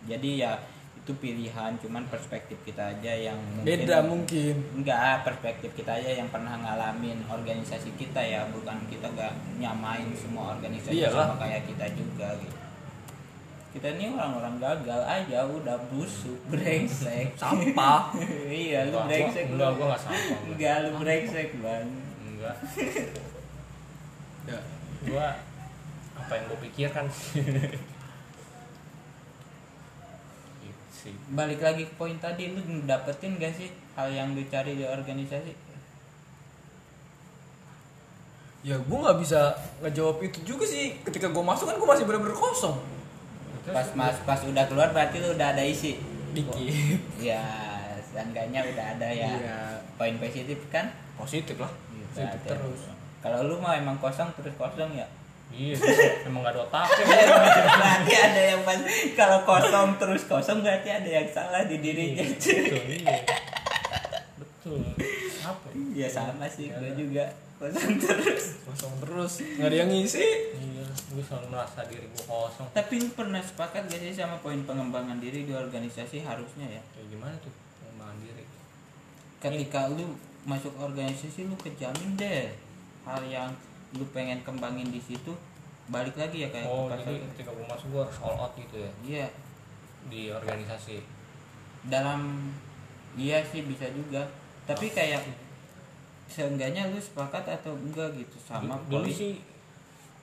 Jadi ya itu pilihan cuman perspektif kita aja yang mungkin beda mungkin. Enggak perspektif kita aja yang pernah ngalamin organisasi kita ya bukan kita gak nyamain semua organisasi Iyalah. sama kayak kita juga gitu. Kita ini orang-orang gagal aja udah busuk *laughs* brengsek. Sampah. *laughs* Iya lu brengsek gua- enggak gua nggak sampah gua. enggak lu brengsek bang. Enggak. *laughs* Ya. gua apa yang gue pikirkan Gitu sih. Balik lagi ke poin tadi lu dapetin gak sih hal yang lu cari di organisasi? Ya gue nggak bisa ngejawab itu juga sih. Ketika gue masuk kan gue masih benar-benar kosong. Pas mas pas udah keluar berarti lu udah ada isi? Dikit. Ya seenggaknya udah ada ya. Iya. poin positif kan? Positif lah. Gitu, positif terus. kalau lu mah emang kosong terus kosong ya iya emang gak ada otaknya *laughs* berarti ada yang pas kalau kosong terus kosong berarti ada yang salah di dirinya. Betul iya. Betul. Apa ya? Ya? sama sih gue juga. Kosong terus. Kosong terus. Nggak ada yang ngisi. Iya gue selalu merasa diri gue kosong. Tapi lu pernah sepakat gak sih sama poin pengembangan diri di organisasi harusnya ya? Kayak gimana tuh pengembangan diri? Ketika lu masuk organisasi lu kejamin deh hal yang lu pengen kembangin di situ balik lagi ya kayak oh ke pasar. jadi ketika gue masuk gue harus all out gitu ya? Iya. Di organisasi? Dalam iya sih bisa juga. Tapi kayak seenggaknya lu sepakat atau enggak gitu sama dulu sih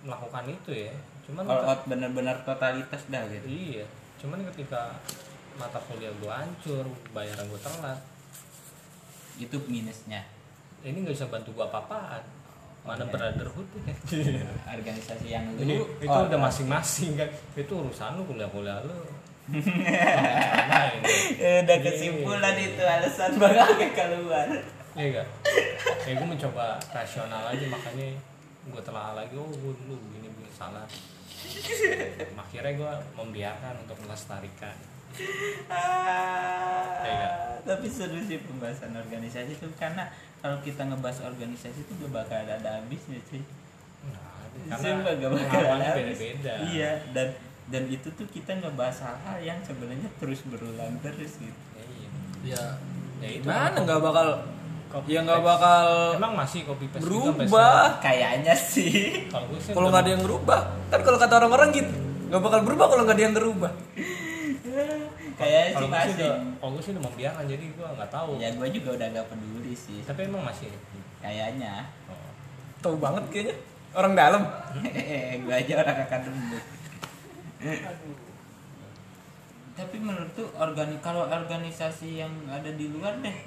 melakukan itu ya. Cuman all out bener-bener totalitas dah gitu. Iya. Cuman ketika mata kuliah gue hancur bayaran gue telat. Itu minusnya. Ini nggak bisa bantu gue apa-apaan mana Iya. brotherhood ya *laughs* organisasi yang lu Ini, itu oh, udah masing-masing kan itu urusan lu kuliah-kuliah lu Nah. *laughs* Eh, udah kesimpulan itu alasan bakal keluar Iya enggak? Ya gue mencoba rasional aja makanya gue telah lagi oh gue dulu begini begini salah. Akhirnya gue membiarkan untuk melestarikan. Ah, Iya. tapi seru sih pembahasan organisasi itu karena kalau kita ngebahas organisasi itu gak bakal ada habisnya sih Nah, karena gak bakal ada habis. beda-beda. iya dan dan itu tuh kita ngebahas hal-hal yang sebenarnya terus berulang terus gitu Ya, iya. ya Ya itu mana nggak bakal copy ya nggak bakal Emang masih copy paste sampai berubah kayaknya sih? Kalau nggak ada yang berubah kan kalau kata orang-orang gitu nggak bakal berubah kalau nggak ada yang ngerubah kayaknya sih masih udah kalau gue sih udah membiarkan jadi gue nggak tahu. ya gue juga udah gak peduli sih. Tapi emang masih. kayaknya. Oh. tahu banget kayaknya. Orang dalam. Gue aja orang akademik tapi menurut tuh organi kalau organisasi yang ada di luar deh.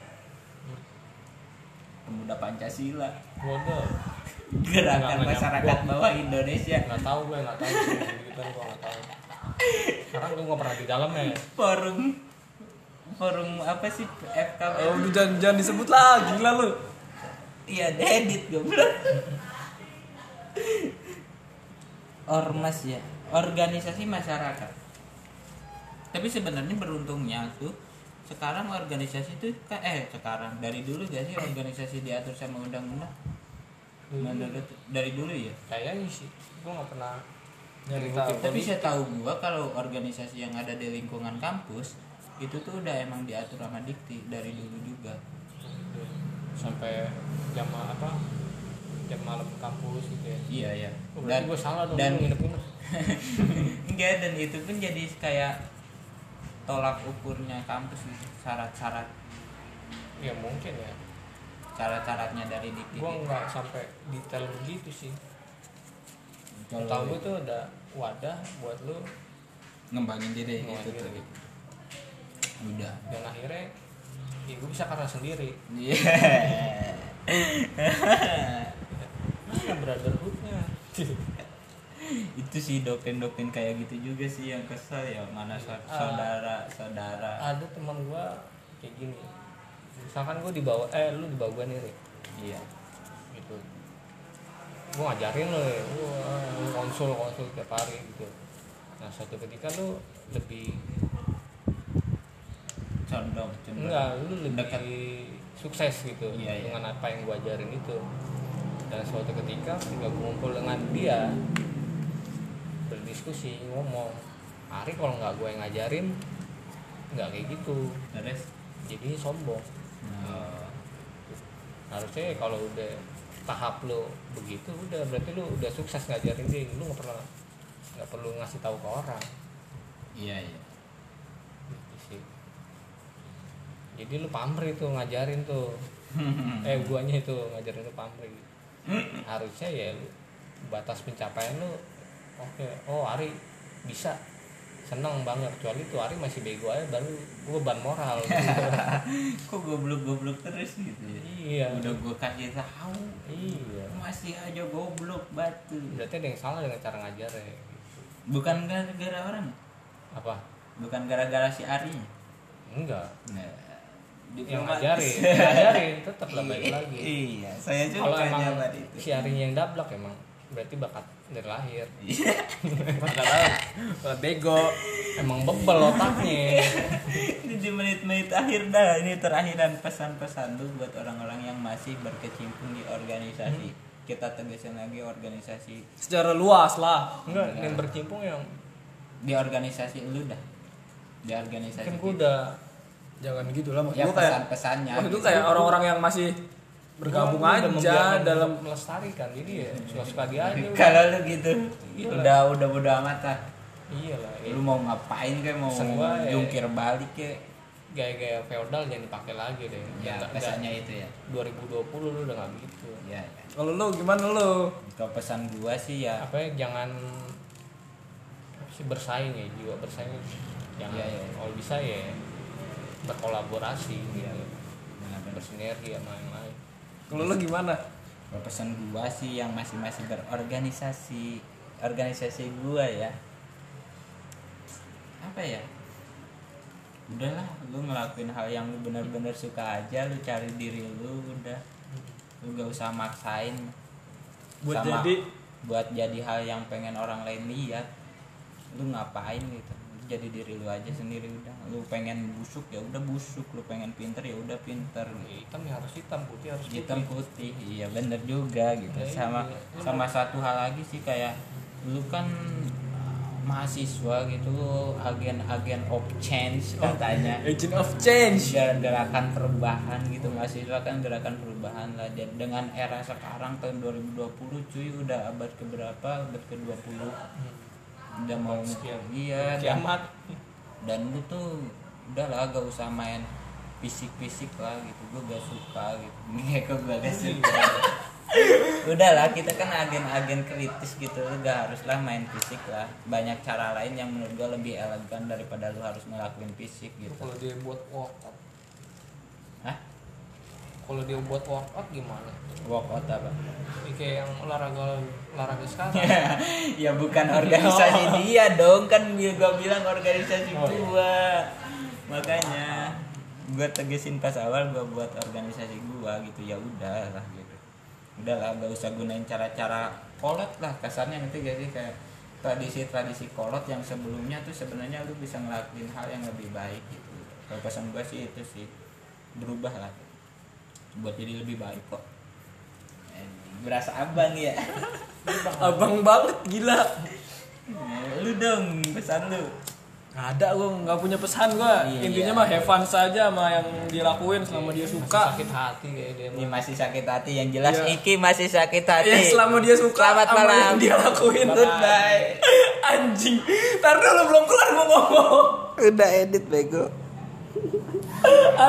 Pemuda pancasila. Waduh. gerakan Nggak masyarakat bawah Indonesia. Nggak tahu gue nggak tahu. Sih gitu gue nggak tahu sekarang gue nggak pernah di dalamnya ya. Forum forum apa sih? FKB oh, udah jangan, jangan disebut lagi lah lu. Iya dedit goblok. Ormas ya organisasi masyarakat. Tapi sebenarnya beruntungnya tuh sekarang organisasi itu eh sekarang dari dulu gak sih organisasi diatur sama undang-undang? Menurut dari dulu ya? Kayaknya sih gue nggak pernah nyari Tahu. tapi politik. saya tahu gua kalau organisasi yang ada di lingkungan kampus itu tuh udah emang diatur sama dikti dari dulu juga. Sampai jam apa? Jam malam kampus gitu ya. Iya ya Oh, berarti gue salah dong dan nginep-nginep *laughs* enggak dan itu pun jadi kayak tolak ukurnya kampus gitu syarat-syarat. Ya mungkin ya. Syarat-syaratnya dari dikti gue nggak sampai detail begitu sih Kalau tahu gue tuh ada wadah buat lu ngembangin diri gitu tuh. diri. udah. Dan akhirnya ya gue bisa karena sendiri. Iya. Mana brotherhoodnya. *laughs* Itu sih doktrin-doktrin kayak gitu juga sih yang kesel ya mana Ah. saudara saudara. Ada teman gue kayak gini. Misalkan gue dibawa eh lu dibawa gue nih Rik. iya. gitu gue ngajarin lo ya lu konsul konsul tiap hari gitu nah suatu ketika lu lebih condong cenderung. enggak lu lebih Dekat. sukses gitu Iya, iya. dengan apa yang gue ajarin itu dan suatu ketika ketika gue ngumpul dengan dia berdiskusi ngomong Ari kalau nggak gue yang ngajarin nggak kayak gitu terus jadi sombong nah, harusnya kalau udah tahap lo begitu udah berarti lu udah sukses ngajarin dia. Lu nggak pernah nggak perlu ngasih tahu ke orang. Iya iya. Gitu sih. Jadi lu pamrih tuh ngajarin tuh. *laughs* Eh guanya itu ngajarin lu pamrih. Harusnya ya lu batas pencapaian lu oke. Oh Ari bisa seneng banget kecuali tuh Ari masih bego aja baru gue ban moral *laughs* kok goblok-goblok terus gitu ya? Iya. Udah gue kasih tahu iya. masih aja goblok batu. Berarti ada yang salah dengan cara ngajar ya bukan gara-gara orang? Apa? Bukan gara-gara si Ari enggak. Nah, yang ngajarin. *laughs* Ngajarin tetap lah baik lagi. iya saya kalau juga emang nyaman itu. si Arinya yang dablak emang berarti bakat dari lahir. *laughs* Nggak tahu. Buat bego. emang bebel otaknya. Ini di menit-menit akhir dah ini terakhiran pesan-pesan lu buat orang-orang yang masih berkecimpung di organisasi. Kita tegasin lagi organisasi. Secara luas lah. enggak yang bercimpung yang di organisasi lu dah. Di organisasi kan udah Jangan gitu lah maksud ya gue kayak maksud gue gitu. kayak orang-orang yang masih bergabung udah aja dalam melestarikan jadi ya suka-suka dia aja udah. kalau lu gitu Iya. udah udah bodo amat lah iya lah lu mau ngapain kayak mau Pesan gua ya. jungkir balik kayak gaya-gaya feodal jangan dipakai lagi deh ya pesannya itu ya nggak- 2020 lu udah nggak gitu ya, ya. kalau lu gimana lu? kalau pesan gua sih ya apa ya jangan sih bersaing ya jiwa bersaing jangan Iya, iya. kalau bisa ya berkolaborasi gitu benar-benar. bersinergi sama lain Kalau lu gimana? Pesan gua sih yang masih masih berorganisasi. Organisasi gua ya. Apa ya? Udahlah lu ngelakuin hal yang lu bener-bener suka aja lu cari diri lu udah. Lu gak usah maksain. Buat Sama jadi? buat jadi hal yang pengen orang lain lihat. Lu ngapain gitu jadi diri lu aja sendiri udah. Lu pengen busuk ya udah busuk. Lu pengen pinter ya udah pinter. Gitu hitam ya harus hitam putih harus putih. Hitam putih. Iya bener juga gitu. Ya, sama iya. sama satu hal lagi sih kayak lu kan mahasiswa gitu agen-agen of change *laughs* katanya. Agent of change. Ger- gerakan perubahan gitu. Mahasiswa kan gerakan perubahan lah. Dan dengan era sekarang tahun 2020 cuy udah abad keberapa? Abad ke 20 udah mau iya dan, kiamat. dan lu tuh udah lah gak usah main fisik-fisik lah gitu. Gue gak suka gitu. *laughs* Kayak kok gue gak suka. Udahlah kita kan agen-agen kritis gitu. Lu gak haruslah main fisik lah. Banyak cara lain yang menurut gue lebih elegan daripada lu harus ngelakuin fisik gitu. Kalau dia buat workout Hah? Kalau dia buat workout gimana? Workout apa? Ya, kayak yang olahraga olahraga sekarang. *laughs* Ya bukan organisasi *laughs* dia dong. Kan dia gua bilang organisasi Oh, iya. gua. Makanya gua tegesin pas awal gua buat organisasi gua gitu. Ya udah lah gitu. Udahlah gak usah gunain cara-cara kolot lah. Kasarnya nanti jadi kayak tradisi-tradisi kolot yang sebelumnya tuh sebenarnya lu bisa ngelakuin hal yang lebih baik gitu. Kalau pesan gua sih itu sih. Berubah lah buat jadi lebih baik kok Eh, berasa abang ya Abang banget gila. lu dong pesan lu Nggak ada gua nggak punya pesan gua. Iya. Intinya mah have fun saja sama yang dilakuin selama dia Masih suka. sakit hati kayak dia ini mah. masih sakit hati yang jelas Iya. Iki masih sakit hati Ya selama dia suka Selamat sama malam. yang dia lakuin. Goodbye. *laughs* Anjing. Ntar dulu belum kelar gua ngomong. udah edit bego *laughs*